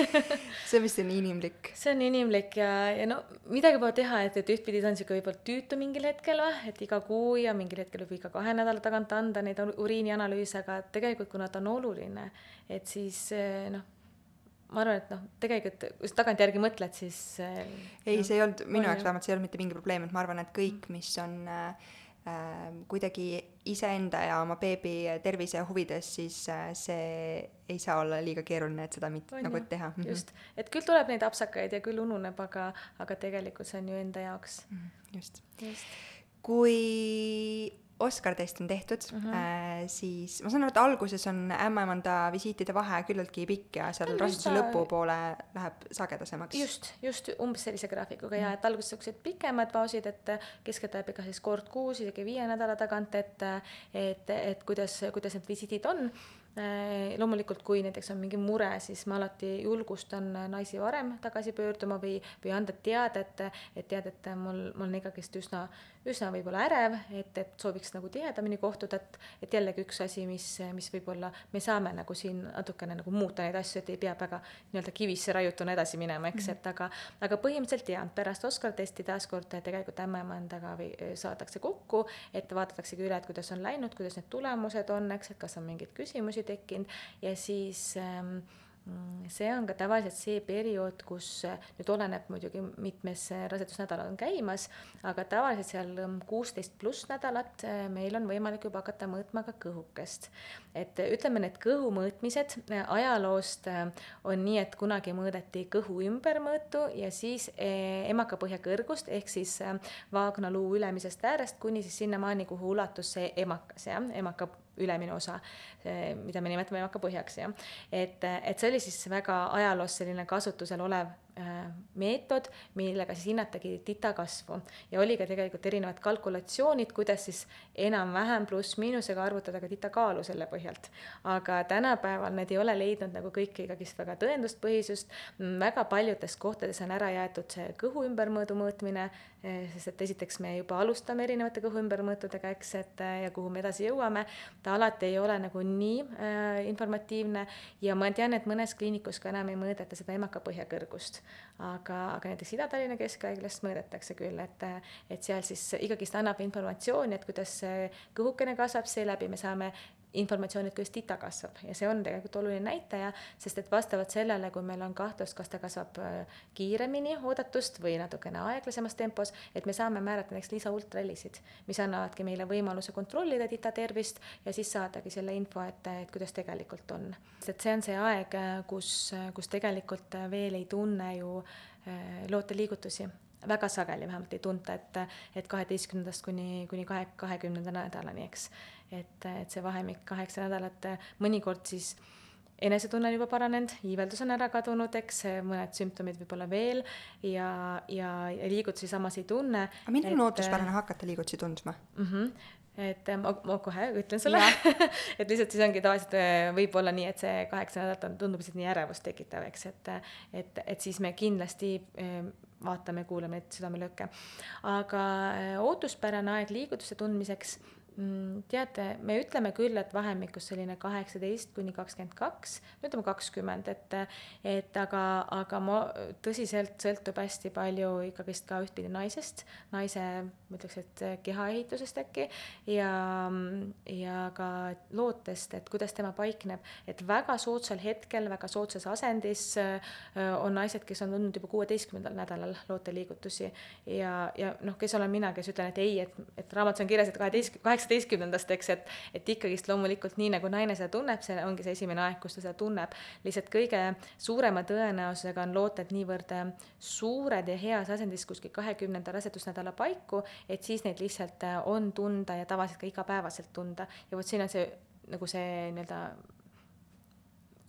see on vist nii inimlik. see on inimlik ja, ja no midagi pole teha, et, et ühtpidi ta on sihuke võib-olla tüütu mingil hetkel või, et iga kuu ja mingil hetkel võib iga kahe nädala tagant anda neid uriinianalüüse, aga tegelikult kuna ta on oluline, et siis noh ma arvan, et noh, tegelikult kui sa tagantjärgi mõtled, siis äh, ei no,, see ei olnud, minu jaoks vähemalt see ei olnud mitte mingi probleem, et ma arvan, et kõik, mis on äh, kuidagi iseenda ja oma beebi tervise huvides, siis see ei saa olla liiga keeruline, et seda mitte nagu teha. Mhm. just, et küll tuleb neid apsakaid ja küll ununeb, aga, aga tegelikult see on ju enda jaoks. Mhm, just, just.. kui Oscar test on tehtud mm, -hmm. äh, siis ma saan aru, et alguses on ämmaemanda visiitide vahe küllaltki pikk ja seal raseduse ta... lõpupoole läheb sagedasemaks. just, just umbes sellise graafikuga mm -hmm. ja et alguses siuksed pikemad pausid, et keskeltläbi ka siis kord kuus, isegi viie nädala tagant, et et, et kuidas, kuidas need visiidid on Äh, loomulikult, kui näiteks on mingi mure, siis ma alati julgustan naisi varem tagasi pöörduma või, või anda teadet, et tead, et mul, mul on ikkagist üsna, üsna võib-olla ärev, et, et sooviks nagu tihedamini kohtuda, et, et jällegi üks asi, mis, mis võib-olla me saame nagu siin natukene nagu muuta neid asju, et ei pea väga nii-öelda kivisse raiutuna edasi minema, eks -hmm. et aga, aga põhimõtteliselt jah, pärast Oscar testi taaskord tegelikult ämmaemandaga või saadakse kokku, et vaadataksegi üle, et kuidas on läinud, kuidas need tulemused on, eks, et kas on mingeid küsimusi küsimusi tekkinud ja siis ähm, see on ka tavaliselt see periood, kus nüüd oleneb muidugi, mitmes rasedusnädal on käimas, aga tavaliselt seal ähm, kuusteist pluss nädalat äh, meil on võimalik juba hakata mõõtma ka kõhukest. et ütleme, need kõhu mõõtmised äh, ajaloost on nii, et kunagi mõõdeti kõhu ümbermõõtu ja siis emakapõhja kõrgust ehk siis vaagnaluu ülemisest äärest kuni siis sinnamaani, kuhu ulatus see emakas, jah, emaka ülemine osa, mida me nimetame emakapõhjaks, jah. et, et see oli siis väga ajaloos selline kasutusel olev meetod, millega siis hinnatagi tita kasvu. Ja oli ka tegelikult erinevad kalkulatsioonid, kuidas siis enam-vähem pluss-miinusega arvutada ka tita kaalu selle põhjalt. aga tänapäeval need ei ole leidnud nagu kõik ikkagist väga tõenduspõhisust, väga paljudes kohtades on ära jäetud see kõhu ümbermõõdu mõõtmine, eh, sest et esiteks me juba alustame erinevate kõhu ümbermõõtudega, eks, et eh, ja kuhu me edasi jõuame, ta alati ei ole nagu nii äh, informatiivne. Ja ma tean, et mõnes kliinikus ka enam ei mõõdeta seda emakapõhja kõrgust aga, aga näiteks Ida-Tallinna Keskhaiglast mõõdetakse küll, et, et seal siis ikkagist annab informatsiooni, et kuidas kõhukene kasvab, seeläbi me saame informatsiooni, et kuidas tita kasvab ja see on tegelikult oluline näitaja, sest et vastavalt sellele, kui meil on kahtlus, kas ta kasvab äh, kiiremini oodatust või natukene aeglasemas tempos, et me saame määrata näiteks lisaultrahelisid, mis annavadki meile võimaluse kontrollida tita tervist ja siis saadagi selle info, et, et kuidas tegelikult on. et see on see aeg, kus, kus tegelikult veel ei tunne ju äh, loote liigutusi väga sageli vähemalt ei tunta, et, et kaheteistkümnendast kuni, kuni kahe, kahekümnenda nädalani, eks. Et, et see vahemik kaheksa nädalat, mõnikord siis enesetunne on juba paranenud, iiveldus on ära kadunud, eks mõned sümptomid võib-olla veel ja, ja, ja liigutusi samas ei tunne. aga millal on ootuspärane hakata liigutusi tundma mm? -hmm et ma, ma kohe ütlen sulle et lihtsalt siis ongi tavaliselt võib-olla nii, et see kaheksa nädalat on, tundub lihtsalt nii ärevust tekitav, eks, et et, et siis me kindlasti vaatame, kuulame neid südamelööke. aga äh, ootuspärane aeg liigutuste tundmiseks teate, me ütleme küll, et vahemikus selline kaheksateist kuni kakskümmend kaks, ütleme kakskümmend, et, et aga, aga ma tõsiselt sõltub hästi palju ikkagist ka ühtpidi naisest, naise, ma ütleks, et kehaehitusest äkki ja, ja ka lootest, et kuidas tema paikneb, et väga soodsal hetkel, väga soodsas asendis on naised, kes on tundnud juba kuueteistkümnendal nädalal looteliigutusi ja, ja noh, kes olen mina, kes ütlen, et ei, et, et raamatus on kirjas, et kaheteist, kaheksa kaheksateistkümnendast, eks, et, et ikkagist loomulikult nii, nagu naine seda tunneb, see ongi see esimene aeg, kus ta seda tunneb. lihtsalt kõige suurema tõenäosusega on looted niivõrd äh, suured ja heas asendis kuskil kahekümnenda rasedusnädala paiku, et siis neid lihtsalt äh, on tunda ja tavaliselt ka igapäevaselt tunda. ja vot siin on see nagu see nii-öelda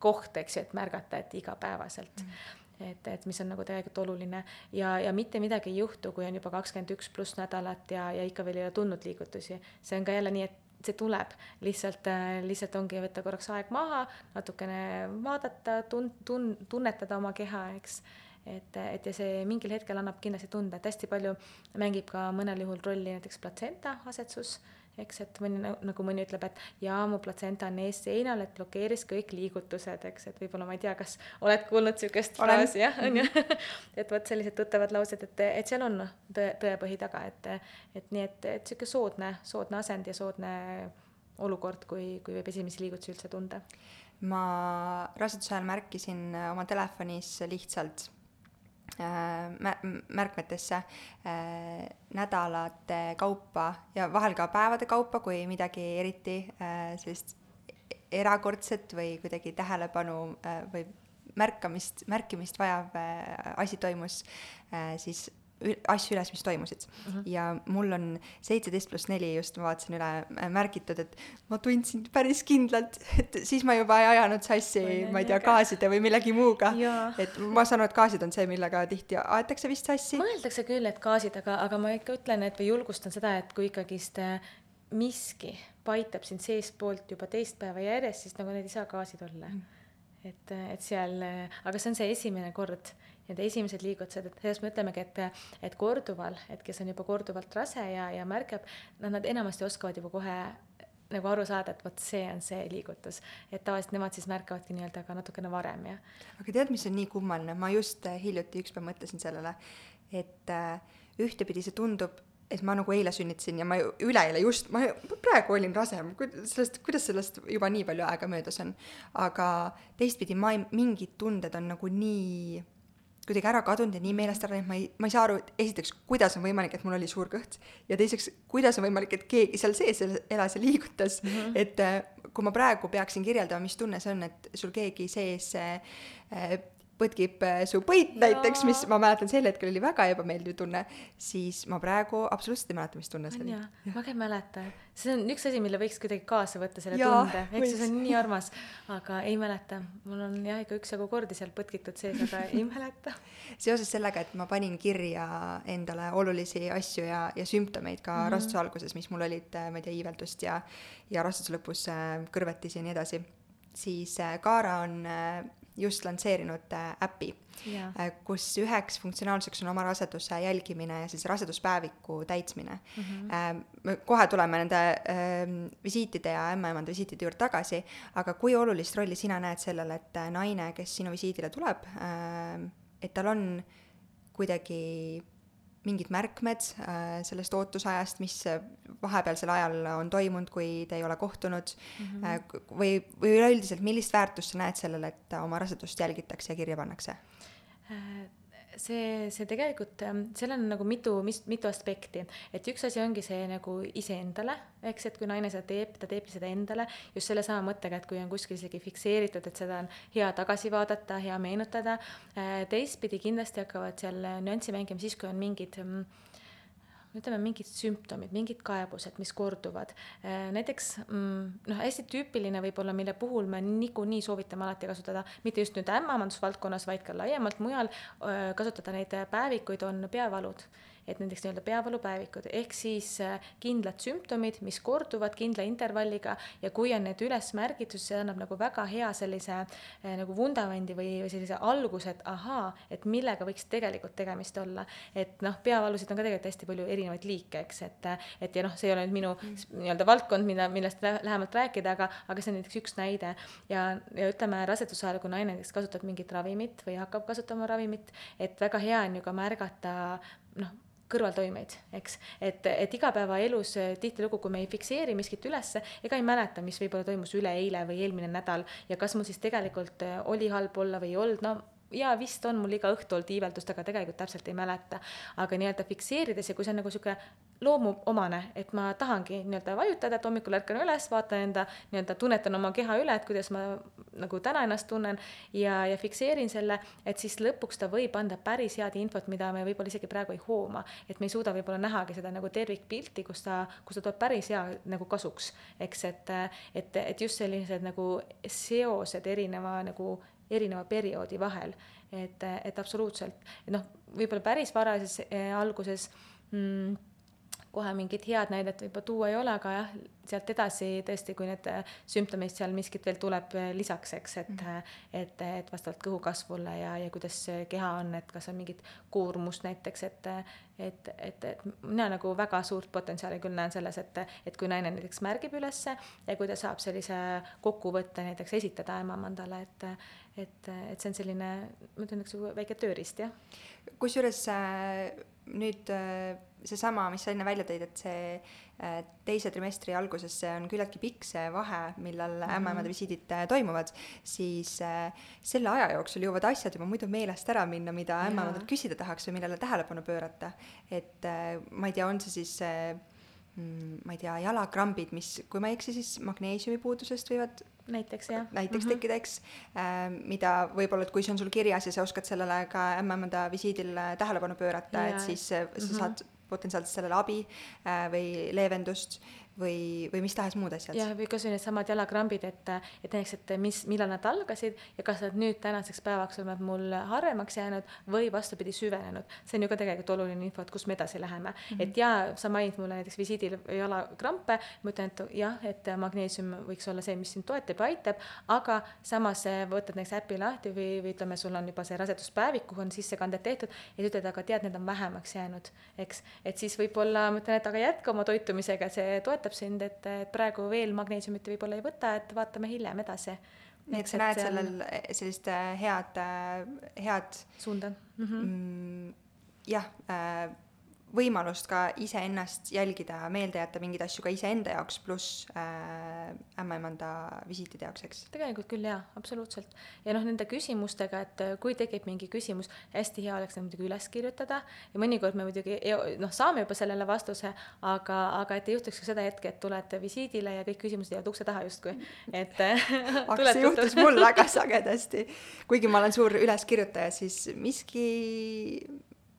koht, eks ju, et märgata, et igapäevaselt mm. Et, et mis on nagu tegelikult oluline ja, ja mitte midagi ei juhtu, kui on juba kakskümmend üks pluss nädalat ja, ja ikka veel ei ole tundnud liigutusi. see on ka jälle nii, et see tuleb, lihtsalt, äh, lihtsalt ongi võtta korraks aeg maha, natukene vaadata, tun-, tun-, tunnetada oma keha, eks. et, et ja see mingil hetkel annab kindlasti tunda, et hästi palju mängib ka mõnel juhul rolli näiteks platsenta asetsus eks, et mõni nagu mõni ütleb, et jaa, mu platsenta on ees seinal, et blokeeris kõik liigutused, eks, et võib-olla ma ei tea, kas oled kuulnud niisugust fraasi, jah, on ju. et vot sellised tuttavad laused, et, et seal on tõe, tõepõhi taga, et, et nii, et, et niisugune soodne, soodne asend ja soodne olukord, kui, kui võib esimesi liigutusi üldse tunda. ma raseduse ajal märkisin oma telefonis lihtsalt märkmetesse äh, nädalate kaupa ja vahel ka päevade kaupa, kui midagi eriti äh, sellist erakordset või kuidagi tähelepanu või märkamist, märkimist vajav asi toimus, siis asju üles, mis toimusid uh. -huh. ja mul on seitseteist pluss neli just, ma vaatasin üle, äh, märgitud, et ma tundsin päris kindlalt, et siis ma juba ei ajanud sassi, ma ei tea, gaaside või millegi muuga. et ma saan aru, et gaasid on see, millega tihti aetakse vist sassi. mõeldakse küll, et gaasid, aga, aga ma ikka ütlen, et või julgustan seda, et kui ikkagist äh, miski paitab sind seestpoolt juba teist päeva järjest, siis nagu need ei saa gaasid olla mm. et, et seal, aga see on see esimene kord need esimesed liigutused, et sellest me ütlemegi, et, et korduval, et kes on juba korduvalt rase ja, ja märkab, noh, nad enamasti oskavad juba kohe nagu aru saada, et vot see on see liigutus. et tavaliselt nemad siis märkavadki nii-öelda ka natukene varem ja. aga tead, mis on nii kummaline, ma just äh, hiljuti ükspäev mõtlesin sellele, et äh, ühtepidi see tundub, et ma nagu eile sünnitasin ja ma üleeile just, ma praegu olin rase, sellest, kuidas sellest juba nii palju aega möödas on. aga teistpidi ma ei, mingid tunded on nagu nii kuidagi ära kadunud ja nii meelest ära läinud, ma ei, ma ei saa aru, et esiteks, kuidas on võimalik, et mul oli suur kõht ja teiseks, kuidas on võimalik, et keegi seal sees elas ja liigutas mm, -hmm. et äh, kui ma praegu peaksin kirjeldama, mis tunne see on, et sul keegi sees äh, põtkib äh, su põit näiteks, mis ma mäletan sel hetkel oli väga ebameeldiv tunne, siis ma praegu absoluutselt ei mäleta, mis tunne see oli. ma ka ei mäleta, see on üks asi, mille võiks kuidagi kaasa võtta, selle ja, tunde, eks see on nii armas, aga ei mäleta. mul on jah, ikka üksjagu kordi seal põtkitud sees, aga ei mäleta. seoses sellega, et ma panin kirja endale olulisi asju ja, ja sümptomeid ka mm -hmm. raseduse alguses, mis mul olid, ma ei tea, iiveldust ja, ja raseduse lõpus äh, kõrvetis ja nii edasi, siis äh, Kaara on just lansseerinud äh, äpi yeah., äh, kus üheks funktsionaalsuseks on oma raseduse jälgimine ja siis raseduspäeviku täitmine mm. -hmm. me kohe tuleme nende ähm, visiitide ja ämmaemanda visiitide juurde tagasi, aga kui olulist rolli sina näed sellele, et naine, kes sinu visiidile tuleb, et tal on kuidagi mingid märkmed äh, sellest ootusajast, mis vahepealsel ajal on toimunud, kui te ei ole kohtunud mm -hmm. või, või üleüldiselt, millist väärtust sa näed sellele, et oma rasedust jälgitakse ja kirja pannakse? See, see tegelikult, ähm, seal on nagu mitu, mis, mitu aspekti, et üks asi ongi see nagu iseendale, eks, et kui naine seda teeb, ta teeb seda endale just sellesama mõttega, et kui on kuskil isegi fikseeritud, et seda on hea tagasi vaadata, hea meenutada. Äh, teistpidi kindlasti hakkavad seal nüanssi mängima siis, kui on mingid mm, ütleme, mingid sümptomid, mingid kaebused, mis korduvad. Äh, näiteks mm, noh, hästi tüüpiline võib-olla, mille puhul me niikuinii soovitame alati kasutada, mitte just nüüd ämmamandusvaldkonnas, vaid ka laiemalt mujal, äh, kasutada neid päevikuid, on peavalud et nendeks nii-öelda peavalupäevikud, ehk siis äh, kindlad sümptomid, mis korduvad kindla intervalliga ja kui on need üles märgitud, see annab nagu väga hea sellise äh, nagu vundamendi või sellise alguse, et ahaa, et millega võiks tegelikult tegemist olla. et noh, peavalusid on ka tegelikult hästi palju erinevaid liike, eks, et, et ja noh, see ei ole nüüd minu mm. nii-öelda valdkond, mida, millest lähemalt rääkida, aga, aga see on näiteks üks näide ja, ja ütleme raseduse ajal, kui naine näiteks kasutab mingit ravimit või hakkab kasutama ravimit, et väga hea on ju ka märgata noh, kõrvaltoimeid, eks. et, et igapäevaelus eh, tihtilugu, kui me ei fikseeri miskit ülesse, ega ei mäleta, mis võib-olla toimus üleeile või eelmine nädal ja kas mul siis tegelikult eh, oli halb olla või ei olnud, no jaa, vist on mul iga õhtu olnud iiveldust, aga tegelikult täpselt ei mäleta. aga nii-öelda fikseerides ja kui see on nagu sihuke loomuomane, et ma tahangi nii-öelda vajutada, et hommikul ärkan üles, vaatan enda nii-öelda, tunnetan oma keha üle, et kuidas ma nagu täna ennast tunnen ja, ja fikseerin selle, et siis lõpuks ta võib anda päris head infot, mida me võib-olla isegi praegu ei hooma. et me ei suuda võib-olla nähagi seda nagu tervikpilti, kus ta, kus ta tuleb päris hea nagu kasuks, eks, et, et, et just sellised nagu seosed erineva nagu erineva perioodi vahel, et, et absoluutselt, noh, võib-olla päris varases eh, alguses mm, kohe mingit head näidet võib-olla tuua ei ole, aga jah, sealt edasi tõesti, kui need äh, sümptomid seal miskit veel tuleb äh, lisaks, eks, et mm, -hmm. et, et vastavalt kõhu kasvule ja, ja kuidas keha on, et kas on mingit koormust näiteks, et, et, et, et mina nagu väga suurt potentsiaali küll näen selles, et, et kui naine näiteks märgib ülesse ja kui ta saab sellise kokkuvõtte näiteks esitada emamandale, et, et, et see on selline, ma ütlen, üks väike tööriist, jah. kusjuures nüüd seesama, mis sa enne välja tõid, et see äh, teise trimestri alguses, see on küllaltki pikk see vahe, millal mm -hmm. ämmaemade visiidid äh, toimuvad, siis äh, selle aja jooksul jõuavad asjad juba muidu meelest ära minna, mida ämmaemadelt küsida tahaks või millele tähelepanu pöörata. et ma ei tea, on see siis ma ei tea, jalakrambid, mis, kui ma ei eksi, siis magneesiumi puudusest võivad näiteks jah. näiteks mm -hmm. tekkida, eks äh,, mida võib-olla, et kui see on sul kirjas ja sa oskad sellele ka ämmaemade visiidil tähelepanu pöörata, et siis sa mm -hmm. saad potentsiaalselt sellele abi äh, või leevendust või, või mis tahes muud asjad. jah, või kasvõi needsamad jalakrambid, et, et näiteks, et mis, millal nad algasid ja kas nad nüüd tänaseks päevaks on nad mul harvemaks jäänud või vastupidi, süvenenud. see on ju ka tegelikult oluline info, et kus me edasi läheme mm. -hmm. et jaa, sa mainid mulle näiteks visiidil jalakrampe, ma ütlen, et jah, et magneesium võiks olla see, mis sind toetab ja aitab, aga samas võtad näiteks äpi lahti või, või ütleme, sul on juba see raseduspäevik, kuhu on sissekanded tehtud ja ütled, aga tead, need on vähemaks jäänud, eks. et siis võib-olla ma ütlen, et aga jätka oma toitumisega, see toetab toetab sind, et, et praegu veel magneesiumit võib-olla ei võta, et vaatame hiljem edasi. nii et sa näed sellel sellist äh, head, äh, head suunda mm? -hmm. jah äh,, võimalust ka iseennast jälgida, meelde jätta mingeid asju ka iseenda jaoks, pluss äh, ämmaemanda visiitide jaoks, eks? tegelikult küll jaa, absoluutselt. ja noh, nende küsimustega, et äh, kui tekib mingi küsimus, hästi hea oleks need muidugi üles kirjutada ja mõnikord me muidugi noh, saame juba sellele vastuse, aga, aga et ei juhtuks ka seda hetke, et tulete visiidile ja kõik küsimused jäävad ukse taha justkui, et aga see juhtus mul väga sagedasti. kuigi ma olen suur üleskirjutaja, siis miski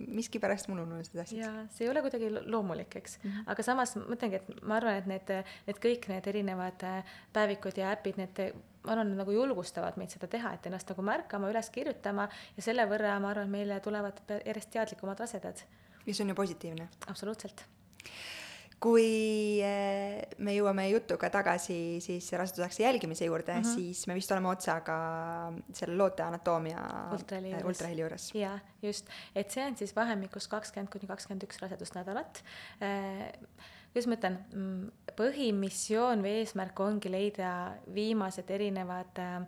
miskipärast mul ununesid asjad. jaa, see ei ole kuidagi loomulik, eks mm. -hmm. aga samas ma mõtlengi, et ma arvan, et need, need kõik need erinevad äh, päevikud ja äpid, need ma arvan, nagu julgustavad meid seda teha, et ennast nagu märkama, üles kirjutama ja selle võrra ma arvan, meile tulevad järjest teadlikumad rasedad. ja see on ju positiivne. absoluutselt kui eh, me jõuame jutuga tagasi siis rasedusakse jälgimise juurde mm, -hmm. siis me vist oleme otsaga selle loote anaatoomia ultraheli juures, ultraheli juures.. jaa, just, et see on siis vahemikus kakskümmend kuni kakskümmend üks rasedusnädalat kuidas ma ütlen, mm, põhimissioon või eesmärk ongi leida viimased erinevad äh,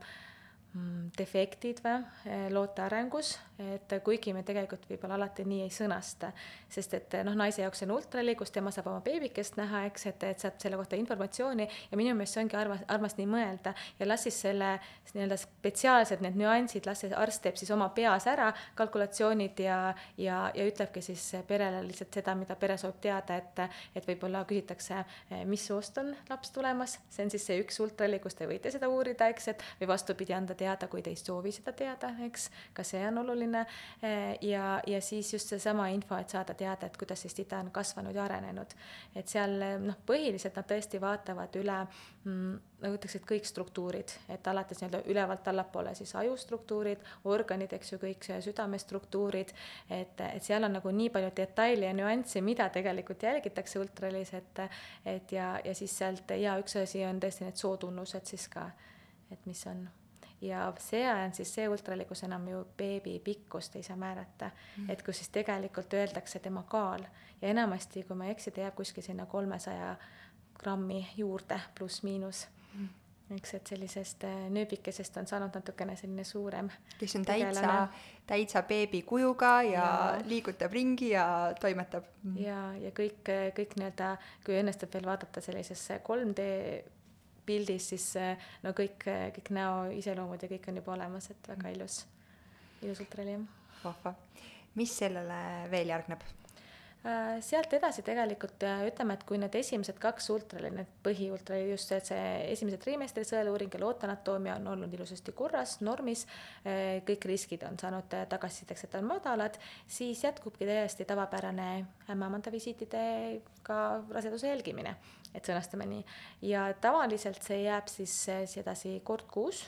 Mm, defektid või eh, loote arengus, et kuigi me tegelikult võib-olla alati nii ei sõnasta, sest et noh, naise jaoks on ultraheli, kus tema saab oma beebikest näha, eks, et, et saab selle kohta informatsiooni ja minu meelest see ongi armas, armas nii mõelda. Ja las siis selle nii-öelda spetsiaalsed need nüansid, las see arst teeb siis oma peas ära kalkulatsioonid ja, ja, ja ütlebki siis perele lihtsalt seda, mida pere soovib teada, et, et võib-olla küsitakse, mis soost on laps tulemas, see on siis see üks ultraheli, kus te võite seda uurida, eks, et või vastupidi, anda teada, kui te ei soovi seda teada, eks, ka see on oluline. Eh, ja, ja siis just seesama info, et saada teada, et kuidas siis tita on kasvanud ja arenenud. et seal noh, põhiliselt nad tõesti vaatavad üle nagu ütleks, et kõik struktuurid, et alates nii-öelda ülevalt allapoole siis ajustruktuurid, organid, eks ju, kõik südamestruktuurid, et, et seal on nagu nii palju detaile ja nüansse, mida tegelikult jälgitakse ultrahelis, et et ja, ja siis sealt ja üks asi on tõesti need sootunnused siis ka, et mis on ja see on siis see ultraheli, kus enam ju beebi pikkust ei saa määrata mm., et kus siis tegelikult öeldakse tema kaal ja enamasti, kui ma ei eksi, ta jääb kuskil sinna kolmesaja grammi juurde pluss-miinus mm eks, et sellisest äh, nööbikesest on saanud natukene selline suurem. kes on täitsa, täitsa beebi kujuga ja, ja liigutab ringi ja toimetab. ja, ja kõik, kõik nii-öelda, kui õnnestub veel vaadata sellisesse 3D pildis, siis no kõik, kõik näo iseloomud ja kõik on juba olemas, et väga ilus ilus ultraheli jah. vahva. mis sellele veel järgneb? Äh, sealt edasi tegelikult ütleme, et kui need esimesed kaks ultrali, need põhiultrali, just see, et see esimese trimestri sõeluuring ja lootanatoomia on olnud ilusasti korras, normis, äh, kõik riskid on saanud tagasisideks, et on madalad, siis jätkubki täiesti tavapärane ämmaemanda visiitidega raseduse jälgimine, et sõnastame nii. ja tavaliselt see jääb siis edasi kord kuus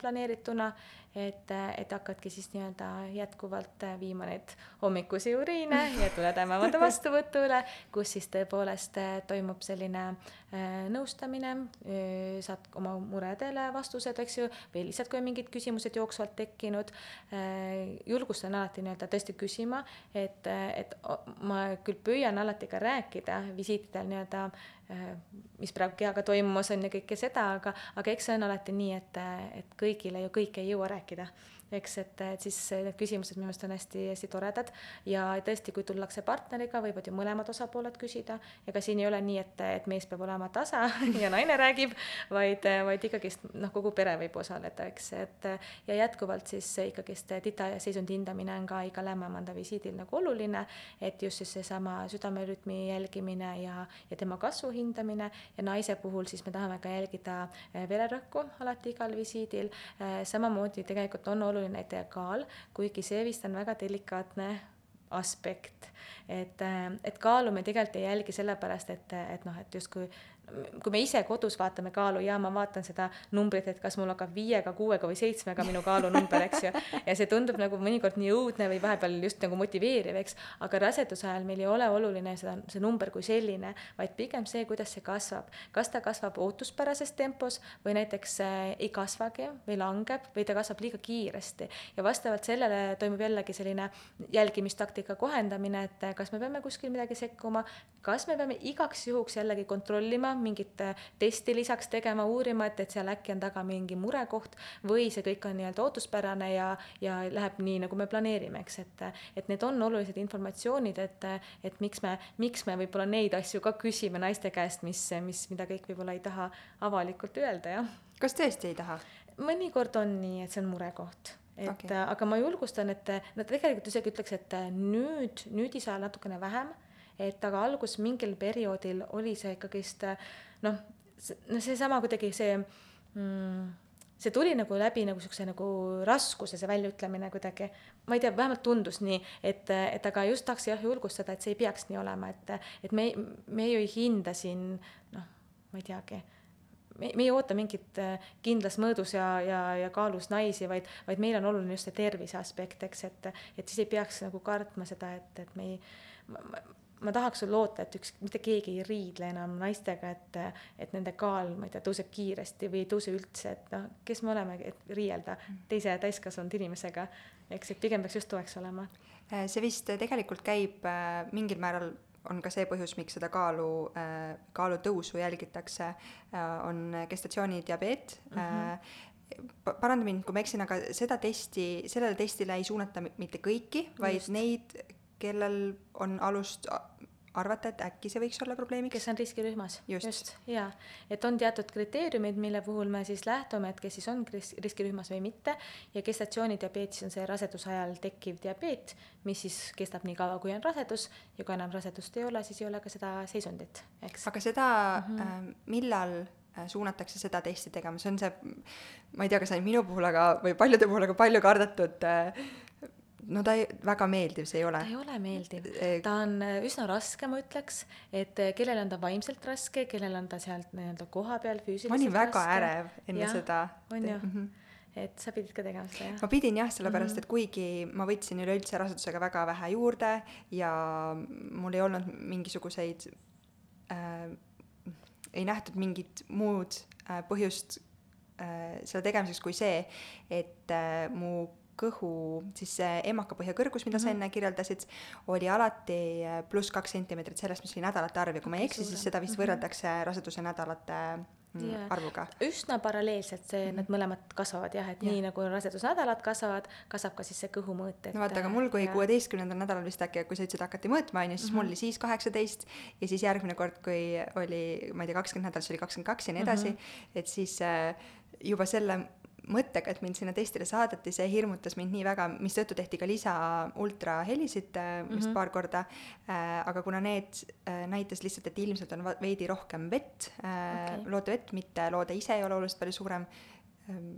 planeerituna et, et hakkadki siis nii-öelda jätkuvalt viima neid hommikusi uriine ja tuled ämmemanda vastuvõtule, kus siis tõepoolest toimub selline äh, nõustamine, saad oma muredele vastused, eks ju, või lihtsalt, kui on mingid küsimused jooksvalt tekkinud, julgustan alati nii-öelda tõesti küsima, et, et ma küll püüan alati ka rääkida visiitidel nii-öelda mis praegu kehaga toimumas on ja kõike seda, aga, aga eks see on alati nii, et, et kõigile ju kõike ei jõua rääkida rääkida eks, et, et siis need küsimused minu meelest on hästi-hästi toredad. Ja tõesti, kui tullakse partneriga, võivad ju mõlemad osapooled küsida, ega siin ei ole nii, et, et mees peab olema tasa ja naine räägib, vaid, vaid ikkagist noh, kogu pere võib osaleda, eks, et ja jätkuvalt siis ikkagist tita seisundi hindamine on ka igal ämmaemanda visiidil nagu oluline, et just siis seesama südamerütmi jälgimine ja, ja tema kasvu hindamine. Ja naise puhul siis me tahame ka jälgida eh, vererõhku alati igal visiidil, eh, samamoodi tegelikult on oluline oluline kaal, kuigi see vist on väga delikaatne aspekt, et, et kaalu me tegelikult ei jälgi sellepärast, et, et noh, et justkui kui me ise kodus vaatame kaalu ja ma vaatan seda numbrit, et kas mul hakkab viiega, kuuega või seitsmega minu kaalunumber, eks ju. ja see tundub nagu mõnikord nii õudne või vahepeal just nagu motiveeriv, eks. aga raseduse ajal meil ei ole oluline seda, see number kui selline, vaid pigem see, kuidas see kasvab. kas ta kasvab ootuspärases tempos või näiteks äh, ei kasvagi või langeb või ta kasvab liiga kiiresti. ja vastavalt sellele toimub jällegi selline jälgimistaktika kohendamine, et kas me peame kuskil midagi sekkuma, kas me peame igaks juhuks jällegi kontrollima mingit testi lisaks tegema, uurima, et, et seal äkki on taga mingi murekoht või see kõik on nii-öelda ootuspärane ja, ja läheb nii, nagu me planeerime, eks, et, et need on olulised informatsioonid, et, et miks me, miks me võib-olla neid asju ka küsime naiste käest, mis, mis, mida kõik võib-olla ei taha avalikult öelda, jah. kas tõesti ei taha? mõnikord on nii, et see on murekoht et okay. aga ma julgustan, et no tegelikult isegi ütleks, et nüüd, nüüdise ajal natukene vähem et aga algus mingil perioodil oli see ikkagist noh, no seesama kuidagi see mm, see tuli nagu läbi nagu siukse nagu raskuse, see väljaütlemine kuidagi, ma ei tea, vähemalt tundus nii, et, et aga just tahaks jah julgustada, et see ei peaks nii olema, et, et me, me ju ei hinda siin noh, ma ei teagi me, me ei oota mingit kindlas mõõdus ja, ja, ja kaalus naisi, vaid, vaid meil on oluline just see tervise aspekt, eks, et, et siis ei peaks nagu kartma seda, et, et me ei, ma tahaks loota, et üks, mitte keegi ei riidle enam naistega, et, et nende kaal, ma ei tea, tõuseb kiiresti või ei tõuse üldse, et noh, kes me oleme, et riielda teise täiskasvanud inimesega, eks, et pigem peaks just toeks olema. Äh, see vist tegelikult käib äh, mingil määral on ka see põhjus, miks seda kaalu, äh, kaalu tõusu jälgitakse, on gestatsioonidiabeet mm. -hmm. paranda mind, kui ma eksin, aga seda testi, sellele testile ei suunata mitte kõiki, vaid Just. neid, kellel on alust arvata, et äkki see võiks olla probleemiks? kes on riskirühmas, just, just., jaa. et on teatud kriteeriumid, mille puhul me siis lähtume, et kes siis on riskirühmas või mitte ja gestatsioonidiabeet siis on see raseduse ajal tekkiv diabeet, mis siis kestab nii kaua, kui on rasedus ja kui enam rasedust ei ole, siis ei ole ka seda seisundit, eks. aga seda mm, -hmm. millal äh, suunatakse seda testi tegema, see on see, ma ei tea, kas ainult minu puhul, aga, või paljude puhul, aga palju kardetud äh, no ta ei, väga meeldiv see ei ole. ta ei ole meeldiv, ta on äh, üsna raske, ma ütleks, et kellel on ta vaimselt raske, kellel on ta sealt nii-öelda kohapeal füüsiliselt raske. ma olin väga raske. ärev enne ja, seda. on ju mm, -hmm. et sa pidid ka tegema seda, jah? ma pidin jah, sellepärast mm -hmm. et kuigi ma võtsin üleüldse rasedusega väga vähe juurde ja mul ei olnud mingisuguseid äh,, ei nähtud mingit muud äh, põhjust äh, selle tegemiseks kui see, et äh, mu kõhu, siis see emakapõhja kõrgus, mida mm -hmm. sa mhm. enne kirjeldasid, oli alati äh, pluss kaks sentimeetrit sellest, mis oli nädalate arv ja kui ma ei eksi, siis seda vist -hmm. võrreldakse raseduse nädalate yeah. Mm, arvuga. üsna paralleelselt see mm, -hmm. need mõlemad kasvavad jah, et yeah. nii nagu rasedusnädalad kasvavad, kasvab ka siis see kõhumõõt, et. no vaata, aga mul, kui kuueteistkümnendal nädalal vist äkki, kui sa ütlesid, hakati mõõtma, on ju, siis mm -hmm. mul oli siis kaheksateist ja siis järgmine kord, kui oli, ma ei tea, kakskümmend nädalat, siis oli kakskümmend kaks ja nii edasi mm, -hmm. et siis äh, juba selle mõttega, et mind sinna testile saadeti, see hirmutas mind nii väga, mistõttu tehti ka lisa ultrahelisid äh, vist mm -hmm. paar korda äh,, aga kuna need äh, näitas lihtsalt, et ilmselt on veidi rohkem vett äh, okay., loodevett, mitte loode ise ei ole oluliselt palju suurem ähm,,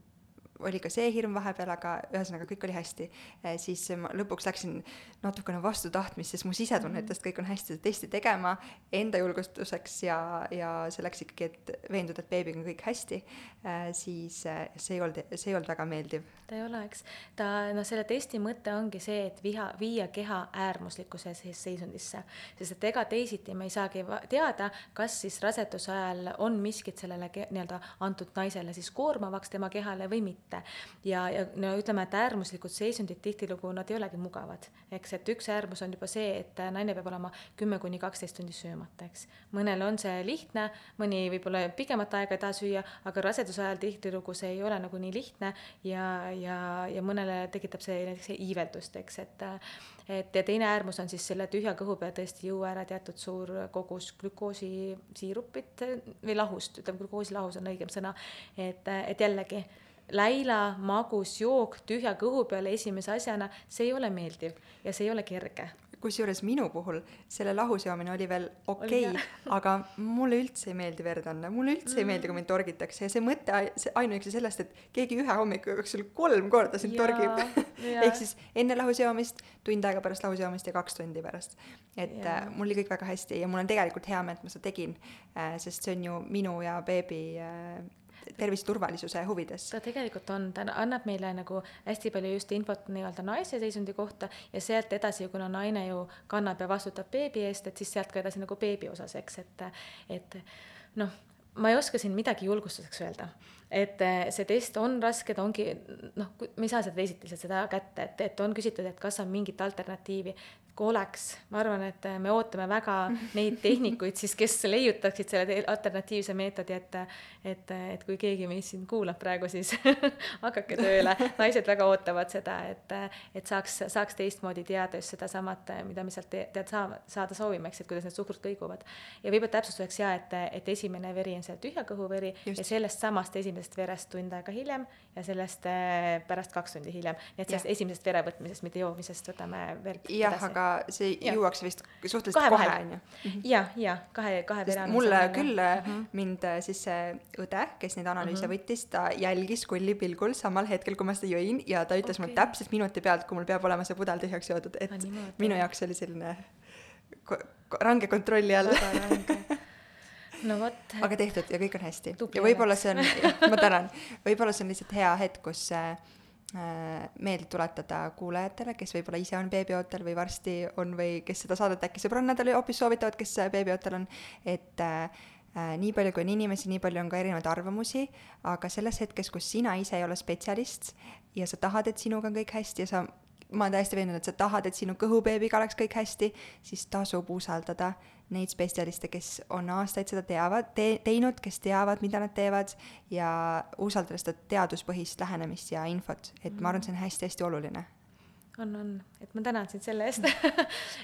oli ka see hirm vahepeal, aga ühesõnaga kõik oli hästi. Eh, siis ma lõpuks läksin natukene vastu tahtmist, sest mu sisetunne ütles, et kõik on hästi, testi tegema enda julgustuseks ja, ja selleks ikkagi, et veenduda, et beebiga on kõik hästi, eh, siis eh, see ei olnud, see ei olnud väga meeldiv. ta ei ole, eks. ta, noh, selle testi mõte ongi see, et viha, viia keha äärmuslikkuse seisundisse, sest et ega teisiti me ei saagi teada, kas siis raseduse ajal on miskit sellele nii-öelda antud naisele siis koormavaks tema kehale või mitte mitte. ja, ja no ütleme, et äärmuslikud seisundid tihtilugu nad ei olegi mugavad, eks, et üks äärmus on juba see, et naine peab olema kümme kuni kaksteist tundi söömata, eks. mõnel on see lihtne, mõni võib-olla pikemat aega ei taha süüa, aga raseduse ajal tihtilugu see ei ole nagu nii lihtne ja, ja, ja mõnele tekitab see näiteks iiveldust, eks, et et ja teine äärmus on siis selle tühja kõhu peal tõesti juua ära teatud suur kogus glükoosisiirupit või lahust, ütleme glükoosilahus on õigem sõna, et, et jällegi läila, magus jook tühja kõhu peale esimese asjana, see ei ole meeldiv ja see ei ole kerge kusjuures minu puhul selle lahusjoomine oli veel okei okay,, aga mulle üldse ei meeldi verd anda, mulle üldse mm. ei meeldi, kui mind torgitakse ja see mõte, see ainuüksi sellest, et keegi ühe hommiku jooksul kolm korda sind ja, torgib ehk siis enne lahusjoomist, tund aega pärast lahusjoomist ja kaks tundi pärast. et ja. äh, mul oli kõik väga hästi ja mul on tegelikult hea meel, et ma seda tegin äh,, sest see on ju minu ja beebi äh, terviseturvalisuse huvides. ta tegelikult on, ta annab meile nagu hästi palju just infot nii-öelda naise seisundi kohta ja sealt edasi, kuna naine ju kannab ja vastutab beebi eest, et siis sealt ka edasi nagu beebi osas, eks, et, et noh, ma ei oska siin midagi julgustuseks öelda, et see test on raske, ta ongi noh, me ei saa seda teisiti lihtsalt seda kätte, et, et on küsitud, et kas on mingit alternatiivi kui oleks, ma arvan, et me ootame väga neid tehnikuid siis, kes leiutaksid selle alternatiivse meetodi, et et, et kui keegi meist siin kuulab praegu, siis hakake tööle. naised väga ootavad seda, et, et saaks, saaks teistmoodi teada just sedasamat, mida me sealt tead saama, saada soovime, eks, et kuidas need suhkrud kõiguvad. ja võib-olla täpsustuseks ja, et, et esimene veri on see tühja kõhu veri just. ja sellest samast esimesest verest tund aega hiljem ja sellest äh, pärast kaks tundi hiljem. nii et sellest ja. esimesest vere võtmisest, mitte joomisest võtame veel jah, aga aga see ja. juuakse vist suhteliselt kahe kohe, on ju. Mhm. ja, ja kahe, kahe pere. mulle küll mm -hmm. mind äh, siis see õde, kes neid analüüse mm -hmm. võttis, ta jälgis kulli pilgul samal hetkel, kui ma seda jõin ja ta ütles okay. mulle täpselt minuti pealt, kui mul peab olema see pudel tühjaks joodud, et ah, minu jaoks oli selline ko range kontrolli all no vot. aga tehtud ja kõik on hästi. ja võib-olla see on, ma tänan, võib-olla see on lihtsalt hea hetk, kus Äh, meelde tuletada kuulajatele, kes võib-olla ise on beebiootel või varsti on või kes seda saadet äkki sõbrannadele hoopis soovitavad, kes beebiootel on, et äh, nii palju, kui on inimesi, nii palju on ka erinevaid arvamusi, aga selles hetkes, kus sina ise ei ole spetsialist ja sa tahad, et sinuga on kõik hästi ja sa ma olen täiesti veendunud, et sa tahad, et sinu kõhubeebiga oleks kõik hästi, siis tasub usaldada neid spetsialiste, kes on aastaid seda teavad te,, teinud, kes teavad, mida nad teevad ja usaldada seda teaduspõhist lähenemist ja infot, et ma arvan, see on hästi-hästi oluline on, on, et ma tänan sind selle eest.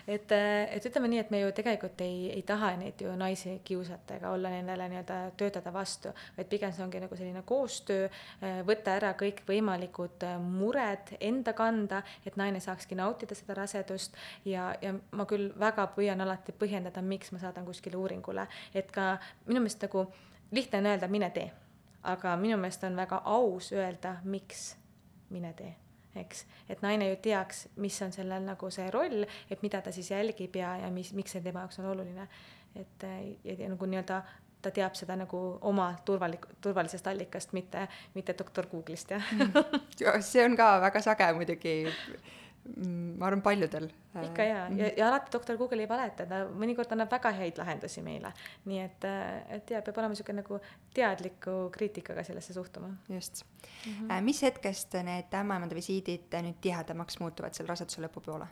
Et, et ütleme nii, et me ju tegelikult ei, ei taha neid ju naisi kiusata ega olla nendele nii-öelda töötada vastu, vaid pigem see ongi nagu selline koostöö, võtta ära kõikvõimalikud mured enda kanda, et naine saakski nautida seda rasedust. Ja, ja ma küll väga püüan alati põhjendada, miks ma saadan kuskile uuringule, et ka minu meelest nagu lihtne on öelda, mine tee, aga minu meelest on väga aus öelda, miks? Mine tee eks, et naine ju teaks, mis on sellel nagu see roll, et mida ta siis jälgib ja, ja mis, miks see tema jaoks on oluline. et ja, ja nagu nii-öelda ta teab seda nagu oma turvalik-, turvalisest allikast, mitte, mitte doktor Google'ist, jah mm. see on ka väga sage muidugi Mm, ma arvan, paljudel. Äh, ikka ja, ja, mhm. ja alati doktor Google ei valeta, ta mõnikord annab väga häid lahendusi meile. nii et, äh, et ja peab olema niisugune nagu teadliku kriitikaga sellesse suhtuma. just mm. -hmm. mis hetkest need ämmaemanda visiidid nüüd tihedamaks muutuvad seal raseduse lõpupoole?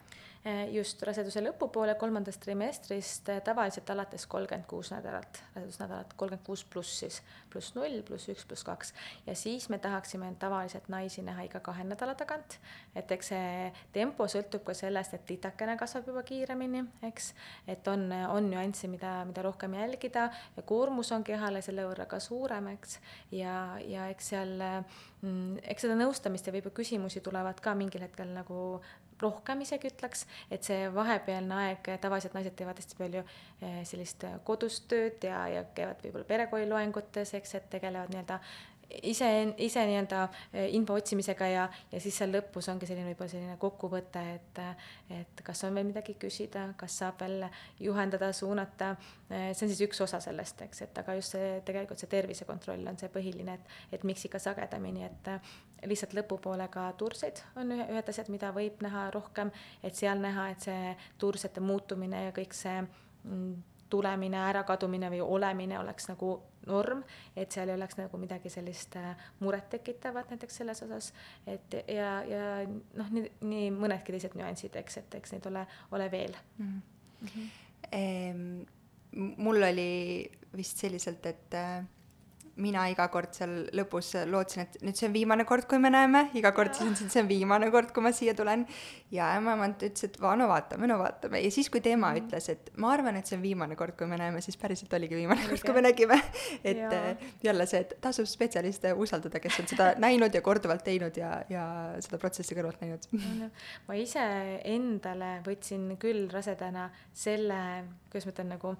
just raseduse lõpupoole, kolmandast trimestrist tavaliselt alates kolmkümmend kuus nädalat, rasedusnädalat, kolmkümmend kuus pluss siis, pluss null, pluss üks, pluss kaks. ja siis me tahaksime tavaliselt naisi näha iga kahe nädala tagant, et eks see tempo sõltub ka sellest, et sitakene kasvab juba kiiremini, eks, et on, on nüansse, mida, mida rohkem jälgida ja koormus on kehale selle võrra ka suurem, eks, ja, ja eks seal mm,, eks seda nõustamist ja võib-olla küsimusi tulevad ka mingil hetkel nagu rohkem isegi ütleks, et see vahepealne aeg, tavaliselt naised teevad hästi palju eh, sellist kodust tööd ja, ja käivad võib-olla perekooli loengutes, eks, et tegelevad nii-öelda ise, ise nii-öelda eh, info otsimisega ja, ja siis seal lõpus ongi selline võib-olla selline kokkuvõte, et, et kas on veel midagi küsida, kas saab veel juhendada, suunata. Eh, see on siis üks osa sellest, eks, et aga just see tegelikult see tervisekontroll on see põhiline, et, et miks ikka sagedamini, et lihtsalt lõpupoolega turseid on ühe, ühed asjad, mida võib näha rohkem, et seal näha, et see tursete muutumine ja kõik see mm, tulemine, ärakadumine või olemine oleks nagu norm, et seal ei oleks nagu midagi sellist äh, murettekitavat näiteks selles osas, et ja, ja noh, nii, nii mõnedki teised nüansid, eks, et eks neid ole, ole veel mm. -hmm. Ehm, mul oli vist selliselt, et äh, mina iga kord seal lõpus lootsin, et nüüd see on viimane kord, kui me näeme, iga kord siis on see on viimane kord, kui ma siia tulen. ja ema ütles, et no vaatame, no vaatame ja siis, kui tema mm. ütles, et ma arvan, et see on viimane kord, kui me näeme, siis päriselt oligi viimane kord, kui me nägime. et ja. Äh, jälle see, et tasub spetsialiste usaldada, kes on seda näinud ja korduvalt teinud ja, ja seda protsessi kõrvalt näinud ma ise endale võtsin küll rasedana selle, kuidas ma ütlen, nagu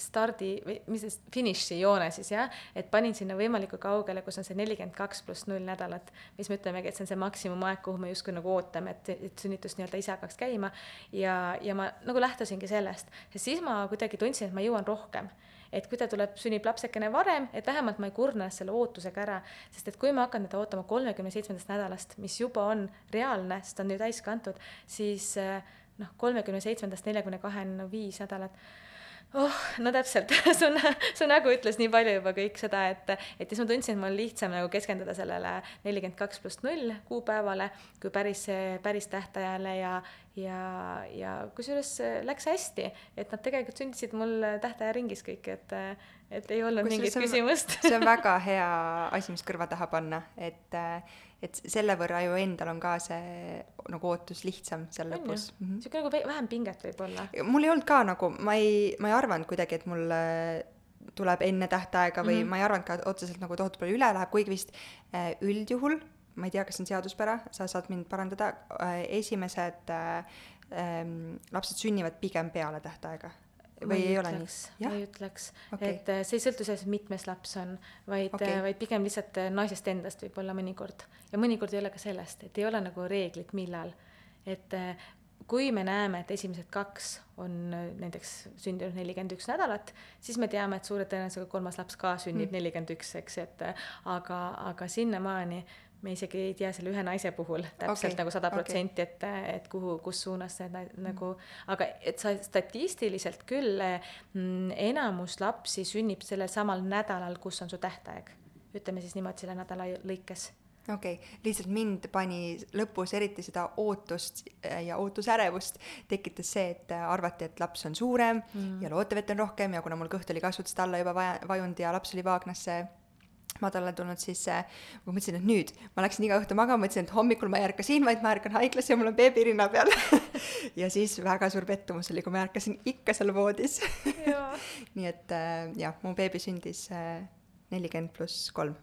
stardi või mis see finišijoone siis jah, et panin sinna võimalikult kaugele, kus on see nelikümmend kaks pluss null nädalat, mis me ütlemegi, et see on see maksimumaeg, kuhu me justkui nagu ootame, et, et sünnitus nii-öelda ise hakkaks käima. ja, ja ma nagu lähtusingi sellest, sest siis ma kuidagi tundsin, et ma jõuan rohkem. Et kui ta tuleb, sünnib lapsekene varem, et vähemalt ma ei kurna selle ootusega ära, sest et kui ma hakkan teda ootama kolmekümne seitsmendast nädalast, mis juba on reaalne, sest ta on ju täis kantud, siis noh, kolmekümne seitsmendast neljakümne kaheni, no viis nädalat oh, no täpselt. Su, su nägu ütles nii palju juba kõik seda, et, et siis ma tundsin, et mul on lihtsam nagu keskenduda sellele nelikümmend kaks pluss null kuupäevale kui päris, päris tähtajale ja, ja, ja kusjuures läks hästi, et nad tegelikult sündisid mul tähtaja ringis kõik, et, et ei olnud Kus mingit küsimust see on väga hea asi, mis kõrva taha panna, et et selle võrra ju endal on ka see nagu ootus lihtsam seal lõpus. Mm -hmm. sihuke nagu vähem pinget võib-olla. mul ei olnud ka nagu, ma ei, ma ei arvanud kuidagi, et mul tuleb enne tähtaega või mm -hmm. ma ei arvanud ka otseselt nagu tohutu palju üle läheb, kuigi vist äh, üldjuhul, ma ei tea, kas see on seaduspära, sa saad mind parandada, äh, esimesed äh, ähm, lapsed sünnivad pigem peale tähtaega või ei, ei ole nii? ma ei ütleks okay., et äh, see ei sõltu sellest, mitmes laps on, vaid okay., äh, vaid pigem lihtsalt äh, naisest endast võib-olla mõnikord. ja mõnikord ei ole ka sellest, et ei ole nagu reeglit, millal. et kui me näeme, et esimesed kaks on näiteks sündinud nelikümmend üks nädalat, siis me teame, et suure tõenäosusega kolmas laps ka sünnib mm. nelikümmend üks, eks, et aga, aga sinnamaani me isegi ei tea selle ühe naise puhul täpselt okay, nagu sada protsenti, et, et kuhu, kus suunas see mm. nagu, aga et sa statistiliselt küll mm, enamus lapsi sünnib sellel samal nädalal, kus on su tähtaeg. ütleme siis niimoodi selle nädala lõikes okei okay., lihtsalt mind pani lõpus eriti seda ootust ja ootusärevust tekitas see, et arvati, et laps on suurem mm. ja lootevett on rohkem ja kuna mul kõht oli kasvutust alla juba vaja, vajunud ja laps oli vaagnasse madalale tulnud, siis äh, ma mõtlesin, et nüüd ma läksin iga õhtu magama, mõtlesin, et hommikul ma ei ärka siin, vaid ma ärkan haiglas ja mul on beebi rinna peal ja siis väga suur pettumus oli, kui ma ärkasin ikka seal voodis nii et äh, jah, mu beebi sündis äh, nelikümmend äh, pluss kolm.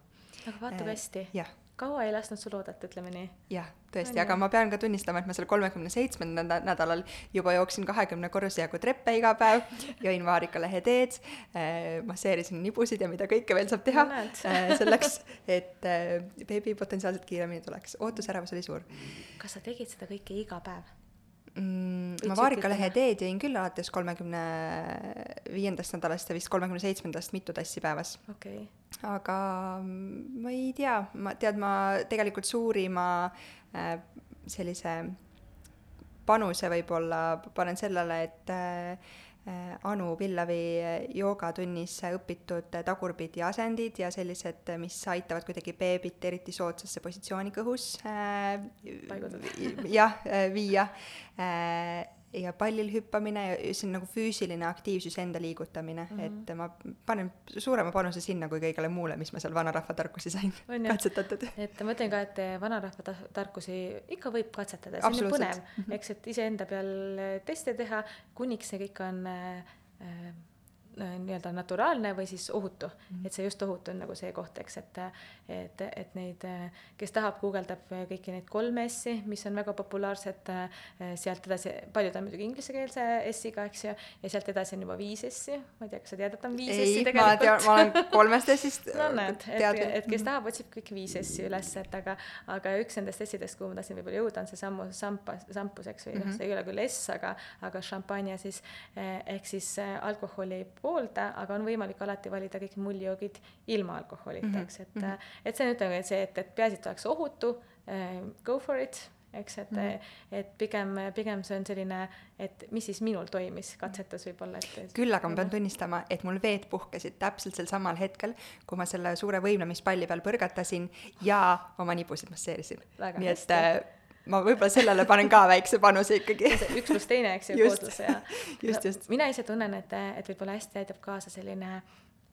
aga vaatab äh, hästi. jah kaua ei lasknud sul oodata, ütleme nii? jah, tõesti, aga ma pean ka tunnistama, et ma seal kolmekümne seitsmendal nädalal juba jooksin kahekümne korruse jagu treppe iga päev, jõin vaarikalehe teed äh,, masseerisin nibusid ja mida kõike veel saab teha äh, selleks, et äh, beebi potentsiaalselt kiiremini tuleks. ootusärevus oli suur. kas sa tegid seda kõike iga päev? mm,? ma vaarikalehe teed jõin küll alates kolmekümne viiendast nädalast ja vist kolmekümne seitsmendast mitu tassi päevas okay.. Aga ma ei tea, ma tead, ma tegelikult suurima äh, sellise panuse võib-olla panen sellele, et äh, Äh, Anu Pillavi äh, joogatunnis õpitud tagurpidi asendid ja sellised, mis aitavad kuidagi beebit eriti soodsasse positsiooni kõhus äh, jah, viia ja pallil hüppamine ja see on nagu füüsiline aktiivsus, enda liigutamine mm, -hmm. et ma panen suurema panuse sinna kui kõigele muule, mis ma seal vanarahva tarkusi sain katsetatud. et ma ütlen ka, et vanarahva ta tarkusi ikka võib katsetada, see on ju põnev mm, -hmm. eks, et iseenda peal teste teha, kuniks see kõik on äh, Äh, nii-öelda naturaalne või siis ohutu mm. -hmm. et see just ohutu on nagu see koht, eks, et, et, et neid, kes tahab, guugeldab kõiki neid kolme S-i, mis on väga populaarsed, sealt edasi, paljud on muidugi inglisekeelse S-iga, eks ju, ja sealt edasi on juba viis S-i, ma ei tea, kas sa tead, et on viis S-i tegelikult? ma tean, ma olen kolmest S-ist no näed, et, et kes tahab, otsib kõik viis S-i üles, et aga, aga üks nendest S-idest, kuhu ma tahtsin võib-olla jõuda, on see sammu, sampas, sampus, eks, või noh mm -hmm., see ei ole küll S, aga, aga šampanja siis ehk siis alkoholi poolda, aga on võimalik alati valida kõik mulljoogid ilma alkoholita mm, -hmm. eks, et mm, -hmm. et see on, ütleme, see, et, et peaasi, et oleks ohutu äh,, go for it, eks, et mm, -hmm. et pigem, pigem see on selline, et mis siis minul toimis, katsetus võib-olla, et. küll aga ma pean tunnistama, et mul veed puhkesid täpselt sel samal hetkel, kui ma selle suure võimlemispalli peal põrgatasin ja oma nibusid masseerisin. nii et äh, ma võib-olla sellele panen ka väikse panuse ikkagi. üks pluss teine, eks ju, kooslus ja just, just. mina ise tunnen, et, et võib-olla hästi aitab kaasa selline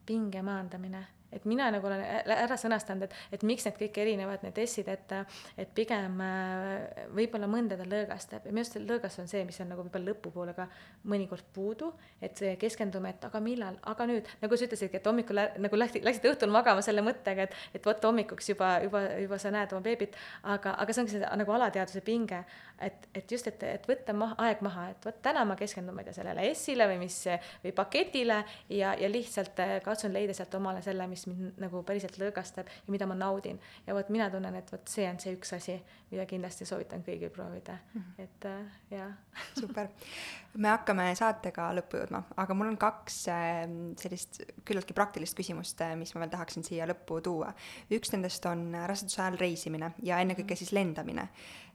pinge maandamine et mina nagu olen ära sõnastanud, et, et miks need kõik erinevad, need S-id, et, et pigem äh, võib-olla mõndadel lõõgastab ja minu arust see lõõgas on see, mis on nagu võib-olla lõpupoole ka mõnikord puudu, et keskendume, et aga millal, aga nüüd, nagu sa ütlesidki, et hommikul nagu läksid, läksid õhtul magama selle mõttega, et, et vot hommikuks juba, juba, juba sa näed oma beebit, aga, aga see ongi see nagu alateadvuse pinge, et, et just, et, et võtta maha, aeg maha, et vot täna ma keskendun, ma ei tea, sellele S-ile või mis, või paketile ja, ja lihtsalt äh, katsun leida sealt omale selle, mis mind nagu päriselt lõõgastab ja mida ma naudin. ja vot mina tunnen, et vot see on see üks asi, mida kindlasti soovitan kõigil proovida mm, -hmm. et äh, jaa. super. me hakkame saatega lõppu jõudma, aga mul on kaks äh, sellist küllaltki praktilist küsimust äh,, mis ma veel tahaksin siia lõppu tuua. üks nendest on raseduse ajal reisimine ja ennekõike -hmm. siis lendamine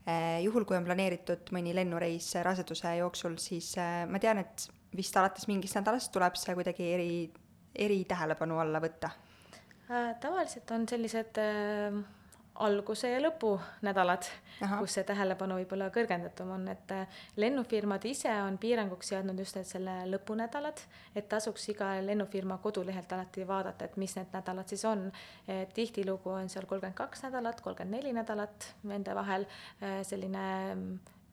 äh,. juhul, kui on planeeritud mõni lennureis raseduse jooksul, siis äh, ma tean, et vist alates mingist nädalast tuleb see kuidagi eri, eritähelepanu alla võtta tavaliselt on sellised äh, alguse ja lõpu nädalad, kus see tähelepanu võib-olla kõrgendatum on, et äh, lennufirmad ise on piiranguks seadnud just need selle lõpunädalad, et tasuks iga lennufirma kodulehelt alati vaadata, et mis need nädalad siis on. tihtilugu on seal kolmkümmend kaks nädalat, kolmkümmend neli nädalat nende vahel äh, selline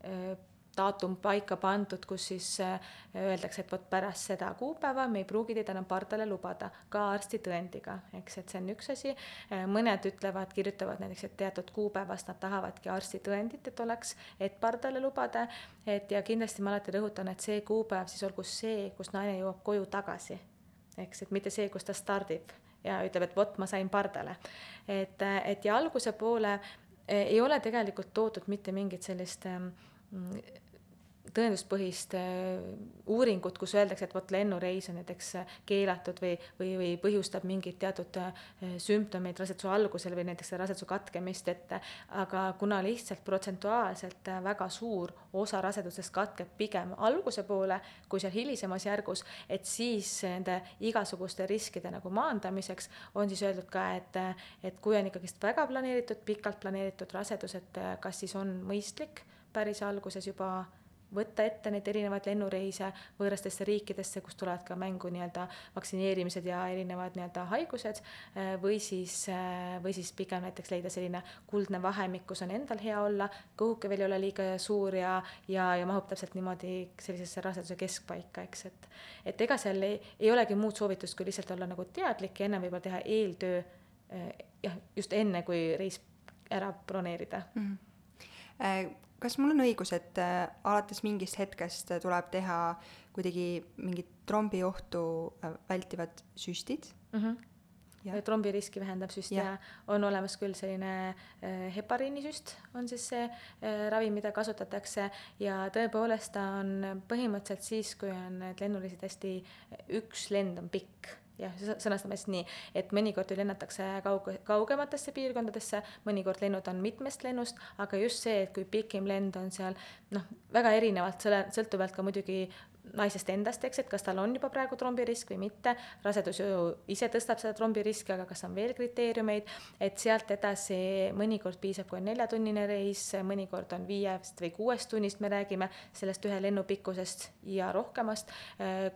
äh, daatum paika pandud, kus siis äh, öeldakse, et vot pärast seda kuupäeva me ei pruugi teid enam pardale lubada, ka arstitõendiga, eks, et see on üks asi. Äh, mõned ütlevad, kirjutavad näiteks, et teatud kuupäevast nad tahavadki arstitõendit, et oleks, et pardale lubada. et ja kindlasti ma alati rõhutan, et see kuupäev siis olgu see, kus naine jõuab koju tagasi, eks, et mitte see, kus ta stardib ja ütleb, et vot ma sain pardale. et, et ja alguse poole äh, ei ole tegelikult toodud mitte mingit sellist ähm, tõenduspõhist äh, uuringut, kus öeldakse, et vot lennureis on näiteks äh, keelatud või, või, või põhjustab mingeid teatud äh, sümptomeid raseduse algusel või näiteks raseduse katkemist, et aga kuna lihtsalt protsentuaalselt väga suur osa rasedusest katkeb pigem alguse poole kui seal hilisemas järgus, et siis nende igasuguste riskide nagu maandamiseks on siis öeldud ka, et, et kui on ikkagist väga planeeritud, pikalt planeeritud rasedus, et kas siis on mõistlik päris alguses juba võtta ette neid erinevaid lennureise võõrastesse riikidesse, kus tulevad ka mängu nii-öelda vaktsineerimised ja erinevad nii-öelda haigused, äh, või siis, äh, või siis pigem näiteks leida selline kuldne vahemik, kus on endal hea olla, kõhuke veel ei ole liiga suur ja, ja, ja mahub täpselt niimoodi sellisesse raseduse keskpaika, eks, et et ega seal ei, ei olegi muud soovitust, kui lihtsalt olla nagu teadlik ja enne võib-olla teha eeltöö äh, jah, just enne, kui reis ära broneerida mm. -hmm kas mul on õigus, et äh, alates mingist hetkest tuleb teha kuidagi mingit trombiohtu äh, vältivad süstid mm? -hmm ja trombiriski vähendab süst ja. ja on olemas küll selline äh, hepariinisüst, on siis see äh, ravim, mida kasutatakse ja tõepoolest ta on põhimõtteliselt siis, kui on need lennureisid hästi, üks lend on pikk jah, sõnastame siis nii, et mõnikord ju lennatakse kauge, kaugematesse piirkondadesse, mõnikord lennud on mitmest lennust, aga just see, et kui pikim lend on seal noh, väga erinevalt, sõltuvalt ka muidugi naisest endast, eks, et kas tal on juba praegu trombirisk või mitte, rasedus ju ise tõstab seda trombiriski, aga kas on veel kriteeriumeid, et sealt edasi mõnikord piisab, kui on neljatunnine reis, mõnikord on viiest või kuuest tunnist, me räägime sellest ühe lennu pikkusest ja rohkemast,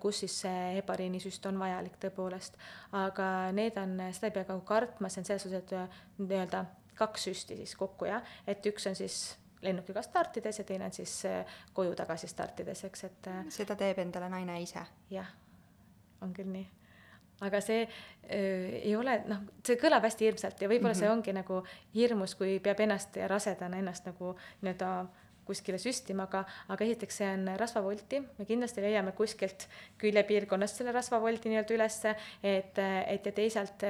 kus siis see hepariinisüst on vajalik tõepoolest. aga need on, seda ei pea ka kartma, see on selles suhtes, et nii-öelda kaks süsti siis kokku jah, et üks on siis lennukiga startides ja teine on siis äh, koju tagasi startides, eks, et. Äh, seda teeb endale naine ise? jah, on küll nii. aga see öö, äh, ei ole, noh, see kõlab hästi hirmsalt ja võib-olla mm -hmm. see mhm. ongi nagu hirmus, kui peab ennast rasedana ennast nagu nii-öelda kuskile süstima, aga, aga esiteks see on rasvavolti, me kindlasti leiame kuskilt küljepiirkonnast selle rasvavoldi nii-öelda ülesse, et, et ja teisalt,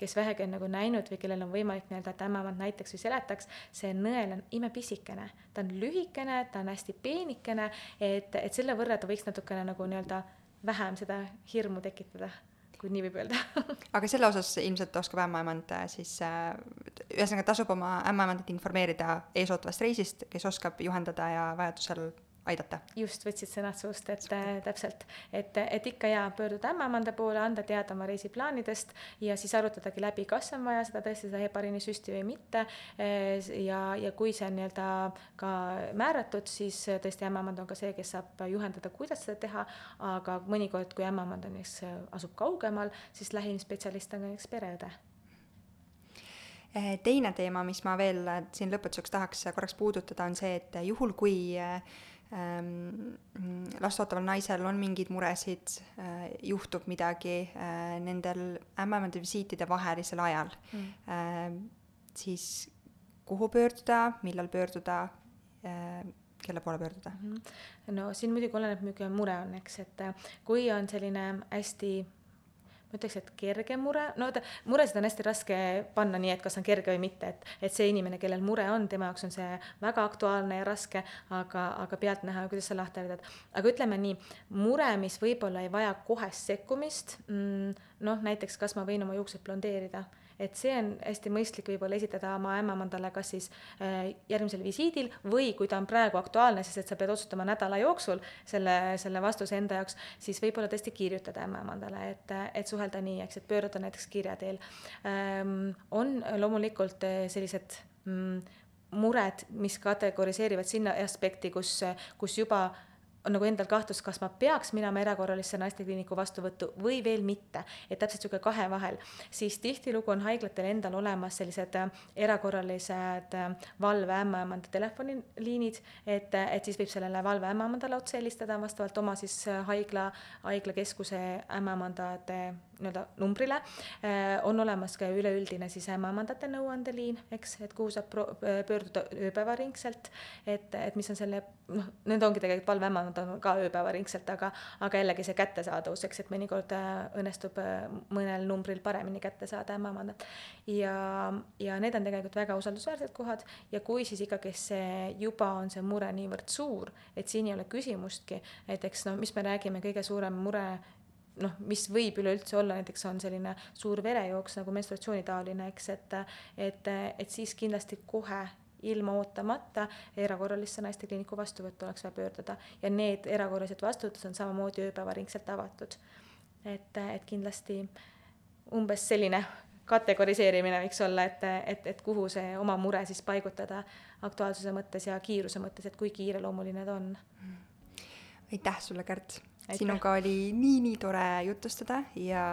kes vähegi on nagu näinud või kellel on võimalik nii-öelda, et ämmemand näiteks või seletaks, see nõel on imepisikene, ta on lühikene, ta on hästi peenikene, et, et selle võrra ta võiks natukene nagu nii-öelda vähem seda hirmu tekitada kui nii võib öelda. Aga selle osas ilmselt oskab ämmaemand siis äh,, ühesõnaga tasub oma ämmaemandat informeerida eesootavast reisist, kes oskab juhendada ja vajadusel aidata. just, võtsid sõnad suust, et äh, täpselt, et, et ikka hea pöörduda ämmaemanda poole, anda teada oma reisiplaanidest ja siis arutadagi läbi, kas on vaja seda tõesti, seda hepariinisüsti või mitte. Ja, ja kui see on nii-öelda ka määratud, siis tõesti ämmaemand on ka see, kes saab juhendada, kuidas seda teha, aga mõnikord, kui ämmaemand on näiteks, asub kaugemal, siis lähim spetsialist on näiteks pereõde teine teema, mis ma veel siin lõpetuseks tahaks korraks puudutada, on see, et juhul, kui last ootaval naisel on mingeid muresid äh,, juhtub midagi äh, nendel ämmaemade visiitide vahelisel ajal mm., äh, siis kuhu pöörduda, millal pöörduda äh,, kelle poole pöörduda? -hmm. no siin muidugi oleneb, milline mure on, eks, et kui on selline hästi ma ütleks, et kerge mure, no vaata, muresid on hästi raske panna nii, et kas on kerge või mitte, et, et see inimene, kellel mure on, tema jaoks on see väga aktuaalne ja raske, aga, aga pealtnäha, kuidas sa lahti haridad. aga ütleme nii, mure, mis võib-olla ei vaja kohest sekkumist, mm, noh, näiteks kas ma võin oma juuksed blondeerida et see on hästi mõistlik võib-olla esitada oma ämmemandale kas siis äh, järgmisel visiidil või kui ta on praegu aktuaalne, sest et sa pead otsustama nädala jooksul selle, selle vastuse enda jaoks, siis võib-olla tõesti kirjutada ämmemandale, et, et suhelda nii, eks, et pöörduda näiteks kirja teel ähm,. on loomulikult äh, sellised mm, mured, mis kategoriseerivad sinna aspekti, kus, kus juba on nagu endal kahtlus, kas ma peaks minema erakorralisse naistekliiniku vastuvõttu või veel mitte, et täpselt niisugune kahe vahel, siis tihtilugu on haiglatel endal olemas sellised äh, erakorralised äh, valveämmaemanda telefoniliinid, et, et siis võib sellele valveämmaemandale otse helistada vastavalt oma siis äh, haigla, haiglakeskuse ämmaemandade nii-öelda numbrile. on olemas ka üleüldine siis ämmaemandate nõuandeliin, eks, et kuhu saab pöörduda ööpäevaringselt, et, et mis on selle, noh, need ongi tegelikult valveämmaemandad, nad on ka ööpäevaringselt, aga, aga jällegi see kättesaadavus, eks, et mõnikord äh, õnnestub äh, mõnel numbril paremini kätte saada ämmaemandat. ja, ja need on tegelikult väga usaldusväärsed kohad ja kui siis ikkagi see juba on see mure niivõrd suur, et siin ei ole küsimustki, näiteks noh, mis me räägime, kõige suurem mure noh, mis võib üleüldse olla, näiteks on selline suur verejooks nagu menstruatsioonitaoline, eks, et, et, et siis kindlasti kohe ilma ootamata erakorralisse naistekliiniku vastuvõttu oleks vaja pöörduda ja need erakorralised vastuvõtud on samamoodi ööpäevaringselt avatud. et, et kindlasti umbes selline kategoriseerimine võiks olla, et, et, et kuhu see oma mure siis paigutada aktuaalsuse mõttes ja kiiruse mõttes, et kui kiireloomuline ta on. aitäh sulle, Kärt sinuga oli nii-nii tore jutustada ja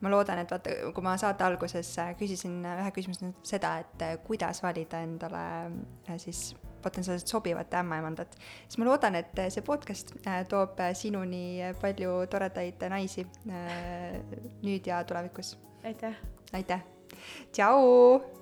ma loodan, et vaata, kui ma saate alguses äh, küsisin ühe küsimuse seda, et äh, kuidas valida endale äh, siis potentsiaalselt sobivat ämmaemandat, siis ma loodan, et see podcast toob sinuni palju toredaid naisi nüüd ja tulevikus. aitäh! aitäh! tšau!